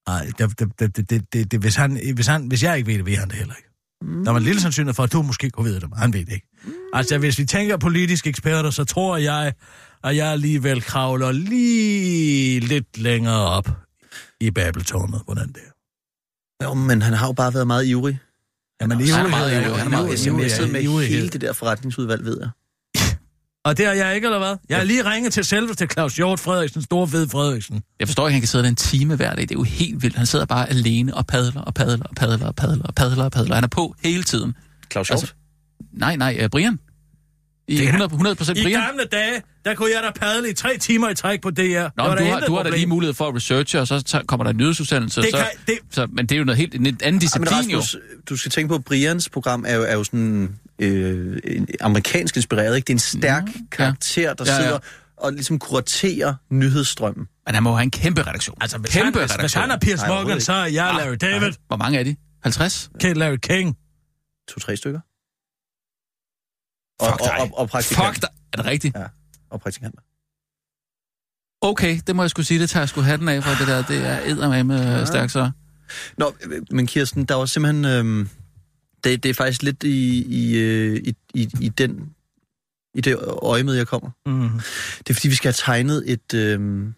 Nej, det, det, det, det, det, det, det, hvis, han, hvis, han, hvis jeg ikke ved det, ved han det heller ikke. Mm. Der var en lille sandsynlighed for, at du måske kunne vide det, men han ved det ikke. Mm. Altså, hvis vi tænker politiske eksperter, så tror jeg, at jeg alligevel kravler lige lidt længere op i Babeltårnet, hvordan det er. Jo, men han har jo bare været meget ivrig. Han er ivrighed meget jo- ivrig, han er meget sidder med ivrighed. hele det der forretningsudvalg, ved jeg. Og det har jeg ikke, eller hvad? Jeg har lige ringet til selveste Claus Hjort Frederiksen, store fed Frederiksen. Jeg forstår ikke, han kan sidde der en time hver dag. Det er jo helt vildt. Han sidder bare alene og padler og padler og padler og padler og padler og padler. Han er på hele tiden. Claus Hjort? Altså, Nej, nej, uh, Brian. I Det er- 100, 100% I Brian. gamle dage, der kunne jeg da padle i tre timer i træk på DR. Nå, du har, du har da lige mulighed for at researche, og så kommer der en nyhedsudsendelse. Det så, kan- det- så, men det er jo noget helt, en anden disciplin jo. Rasmus, du skal tænke på, at Brians program er jo, er jo sådan øh, en amerikansk inspireret. Ikke? Det er en stærk mm, karakter, der Ja, ja. sidder og ligesom kuraterer nyhedsstrømmen. Men han må jo have en kæmpe redaktion. Altså, hvis, kæmpe han, hvis, hvis redaktion. han er Piers Morgan, så er jeg Larry David. Hvor mange er de? 50? Kate Larry King. To-tre stykker. Fuck og, og, dig. og, og, praktikant. Fuck dig. Er det rigtigt? Ja, og praktikanter. Okay, det må jeg skulle sige. Det tager jeg skulle hatten af for det der. Det er eddermame ja. stærkt så. Nå, øh, men Kirsten, der var simpelthen... Øh, det, det er faktisk lidt i, i, øh, i, i, i den i det øje med, jeg kommer. Mm. Det er, fordi vi skal have tegnet et, øh,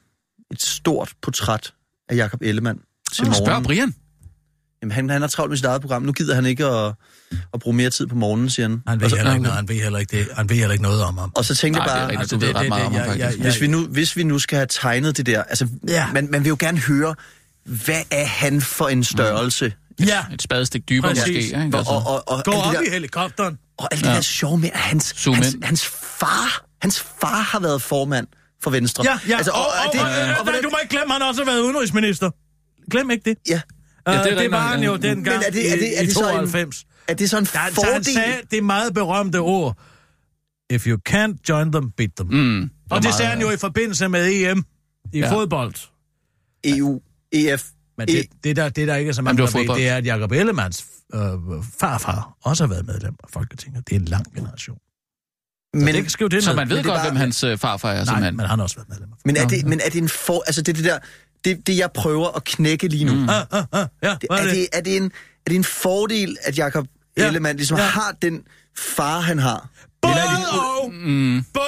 et stort portræt af Jakob Ellemann til Spørg morgen. Brian. Jamen, han, han har travlt med sit eget program. Nu gider han ikke at, at bruge mere tid på morgenen, siger han. Han ved og, så, heller ikke noget, han ved heller ikke, det. Han ved heller ikke noget om ham. og så tænkte Nej, jeg det er bare. Du ved ret meget om ham, ja, faktisk. ja, hvis, vi nu, hvis vi nu skal have tegnet det der... Altså, Ja. man, man vil jo gerne høre, hvad er han for en størrelse? Ja, Et spadestik dybere Præcis. måske. Ikke? Og, Altså. og, og, og, gå det op der, i helikopteren. og alt det Ja. der sjove med, at hans, Zoom hans, hans far... Hans far har været formand for Venstre. Ja, ja. Altså, og, og, og, det, og, og, og, hvordan- du må ikke glemme, at han også har været udenrigsminister. Glem ikke det. ja. Ja, det er det, det rigtigt var han ja. jo dengang Men er det- er det- er i, i det så en- 92. Er det så en Der, så han sagde det meget berømte ord. If you can't join them, beat them. Mm, Og det sagde han jo i forbindelse med EM i Ja. ja. fodbold. EU, EF. Men det, det, der, det der ikke er så mange, det ved, det er, at Jacob Ellemanns øh, farfar også har været medlem af Folketinget. Det er en lang generation. Men, Men, det, skriv det Så man ved det godt, bare- hvem hans øh, farfar er, Nej, simpelthen. men han har også været medlem af men, er det, men er det en for... Altså, det det der... Det, det, jeg prøver at knække lige nu. Mm. Ah, ah, ah, ja, Det, er, det, er, det en, er det en fordel, at Jacob Ja. Ellemann ligesom Ja. har den far, han har? Både Eller er det, og. Mm. Både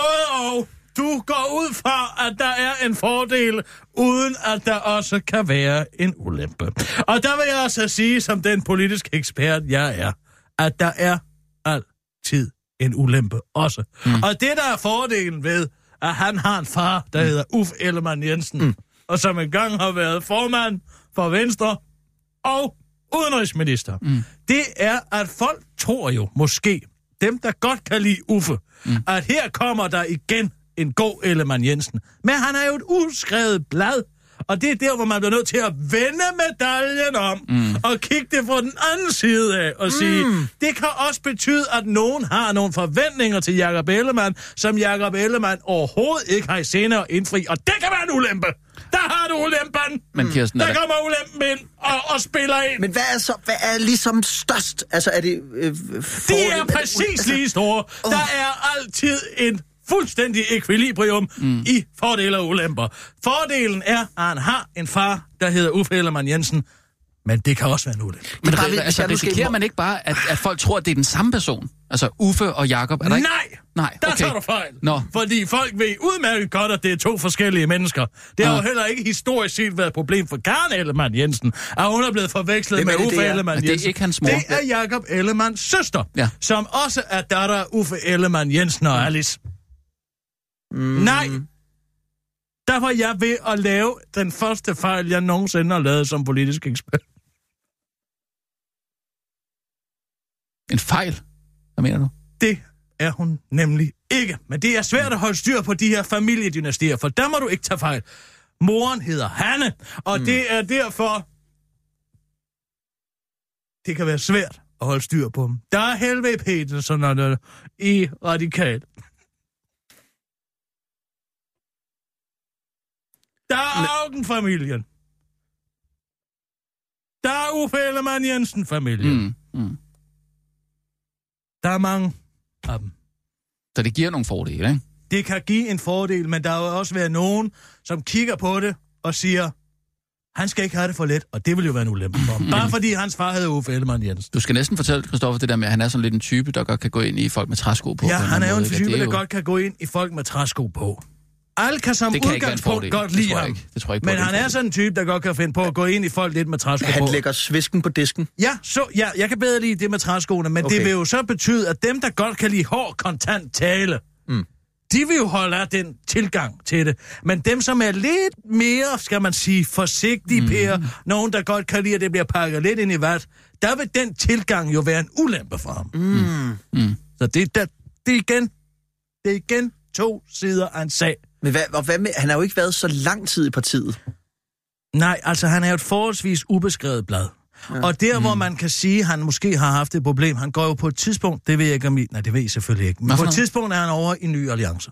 og. Du går ud fra, at der er en fordel, uden at der også kan være en ulempe. Og der vil jeg også sige, som den politiske ekspert, jeg er, at der er altid en ulempe også. Mm. Og det, der er fordelen ved, at han har en far, der hedder Uffe Ellemann Jensen, mm. Og som engang har været formand for Venstre og udenrigsminister, mm. det er, at folk tror jo måske, dem der godt kan lide Uffe, mm. at her kommer der igen en god Ellemann Jensen. Men han er jo et uskrevet blad, og det er der, hvor man bliver nødt til at vende medaljen om, mm. og kigge det fra den anden side af, og sige, det kan også betyde, at nogen har nogle forventninger til Jakob Ellemann, som Jakob Ellemann overhovedet ikke har i senere indfri, og det kan være en ulempe. Der har du ulempen. Men Kirsten, er der der- kommer ulempen ind og, og spiller ind. men hvad er så hvad er ligesom størst? Altså, er det... Øh, De er præcis lige store. Der er altid en fuldstændig ekvilibrium mm. i fordele og ulemper. Fordelen er, at han har en far, der hedder Uffe Ellemann Jensen, men det kan også være en ulempe. Men bare, re- hvis altså, nu risikerer man ikke bare, at, at folk tror, at det er den samme person? Altså Uffe og Jakob, er der ikke? Nej! Nej, Der okay. tager du fejl. Nå. Fordi folk ved udmærket godt, at det er to forskellige mennesker. Det har Ah. jo heller ikke historisk set været et problem for Karen Ellemann Jensen, at hun er blevet forvekslet Hvem med det, Uffe det er? Ellemann Men det er Jensen. ikke hans mor. Det er Jakob Ellemanns søster, Ja. som også er datter af Uffe Ellemann Jensen og Alice. Mm. Nej! Der var jeg ved at lave den første fejl, jeg nogensinde har lavet som politisk ekspert. En fejl? Hvad mener du? Det er hun nemlig ikke. Men det er svært at holde styr på de her familiedynastier, for der må du ikke tage fejl. Moren hedder Hanne, og mm. det er derfor... Det kan være svært at holde styr på dem. Der er Helve Petersen og der, i Radikal. Der er Augen-familien. Der er Uffe Ellemann Jensen-familien. Mm, mm. Der er mange af dem. Så det giver nogle fordele, ikke? Det kan give en fordel, men der vil også være nogen, som kigger på det og siger, han skal ikke have det for let, og det vil jo være en ulempe for ham. Bare fordi hans far hedder Uffe Ellemann Jensen. Du skal næsten fortælle, Christoffer, det der med, at han er sådan lidt en type, der godt kan gå ind i folk med træsko på. Ja, på han er jo en type, der godt kan gå ind i folk med træsko på. Alle kan som Det kan ikke udgangspunkt fordel. godt Det lide tror jeg ham. ikke. Det tror jeg ikke Men det han er sådan en type, der godt kan finde på at gå ind i folk lidt med træsko på. Han lægger svisken på disken. Ja, så, ja, jeg kan bedre lide det med træskoene, men okay. det vil jo så betyde, at dem, der godt kan lide hård kontant tale, mm. de vil jo holde af den tilgang til det. Men dem, som er lidt mere, skal man sige, forsigtige, mm. Per, nogen, der godt kan lide, at det bliver pakket lidt ind i vat, der vil den tilgang jo være en ulempe for ham. Mm. Mm. Så det, der, det, er igen, det er igen to sider af en sag. Men hvad, og hvad med, han har jo ikke været så lang tid i partiet. Nej, altså han er jo et forholdsvis ubeskrevet blad. Ja. Og der, mm. hvor man kan sige, at han måske har haft et problem, han går jo på et tidspunkt, det ved jeg ikke om I, nej, det ved I selvfølgelig ikke, men Hvad for på et tidspunkt er han over i Ny Alliance.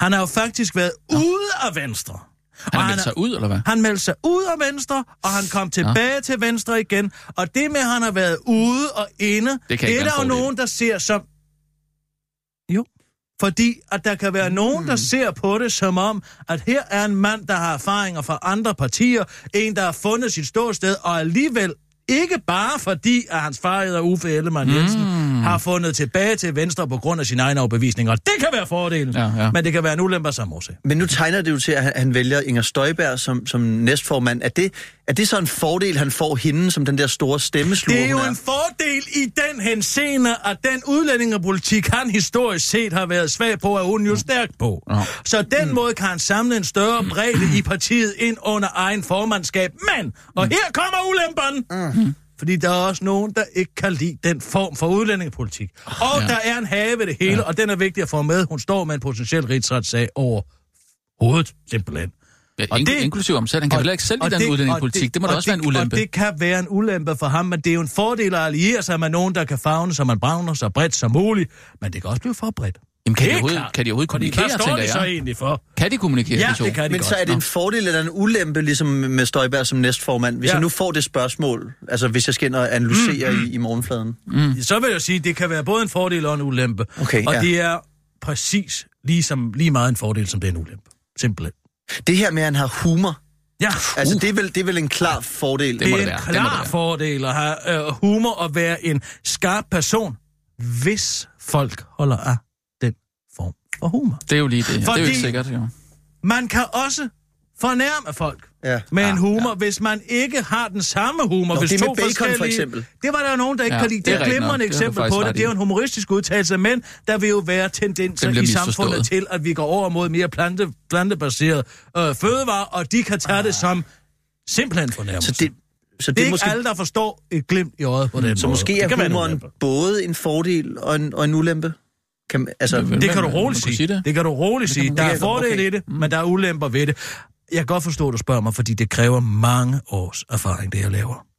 Han har jo faktisk været ja. ude af Venstre. Han har meldt sig ud, eller hvad? Han meldte sig ud af Venstre, og han kom tilbage ja. til Venstre igen. Og det med, at han har været ude og inde, Det det, kan det ikke er der jo nogen, der ser som... Fordi at der kan være nogen, der ser på det som om, at her er en mand, der har erfaringer fra andre partier, en, der har fundet sit ståsted, og alligevel ikke bare fordi, at hans far hedder Uffe Ellemann Jensen, mm. har fundet tilbage til Venstre på grund af sine egne overbevisninger. Det kan være fordelen, Ja, ja. men det kan være en ulempe af samme årsag. Men nu tegner det jo til, at han, han vælger Inger Støjberg som, som næstformand. Er det, er det så en fordel, han får hende som den der store stemmesluger? Det er jo hun en fordel i den henseende, at den udlændingepolitik, han historisk set har været svag på, er hun jo stærk på. Ja. Så den mm. måde kan han samle en større bredde i partiet ind under egen formandskab. Men, og her kommer ulemperen, mm. fordi der er også nogen, der ikke kan lide den form for udlændingepolitik. Og Ja. der er en have ved det hele, ja. og den er vigtig at få med. Hun står med en potentiel rigsretssag over hovedet, simpelthen. Ja, Og det- inklusiv om selv. Han kan vel ikke selv lide den udlændingepolitik. Det må da og også være en ulempe. Og det kan være en ulempe for ham, men det er jo en fordel at alliere sig med nogen, der kan fagne, så man bravner så bredt som muligt. Men det kan også blive for bredt. Jamen, kan, de overhovedet, klart. kan de overhovedet kommunikere, hvad står tænker de så jeg? egentlig for? Kan de kommunikere, Ja, de to? det kan de Men godt. så er det en fordel eller en ulempe, ligesom med Støjberg som næstformand, hvis Ja. jeg nu får det spørgsmål, altså hvis jeg skal ind og analysere Mm, i, i morgenfladen. Så vil jeg sige, at det kan være både en fordel og en ulempe. Okay, og ja. det er præcis lige, som, lige meget en fordel, som det er en ulempe. Simpelthen. Det her med, at han har humor, Ja, altså det er vel, det er vel en klar fordel. Det må det er det en være. Det må det klar være. fordel at have øh, humor og være en skarp person, hvis folk holder af den form for humor. Det er jo lige det. Det er jo ikke Fordi- sikkert, jo. Man kan også fornærme folk Ja. med Ja, en humor, ja. hvis man ikke har den samme humor. Nå, hvis det med to bacon, for forskellige- eksempel. Det var der nogen, der ikke Ja, kan lide. det Det er et glimrende Det eksempel faktisk på det. Det er jo en humoristisk udtalelse, men der vil jo være tendenser i samfundet til, at vi går over mod mere plante, plantebaseret øh, fødevarer, og de kan tage det som simpelthen fornærmelse. Så det, så det det er ikke måske, alle, der forstår et glimt i øjet på den så måde. måske Det er kan være en humoren både en fordel og en, og en ulempe? Kan, altså, Det Det kan du roligt sige. sige Det. det. det kan du roligt sige. Der er fordele okay. i det, men der er ulemper ved det. Jeg kan godt forstå, at du spørger mig, fordi det kræver mange års erfaring, det jeg laver.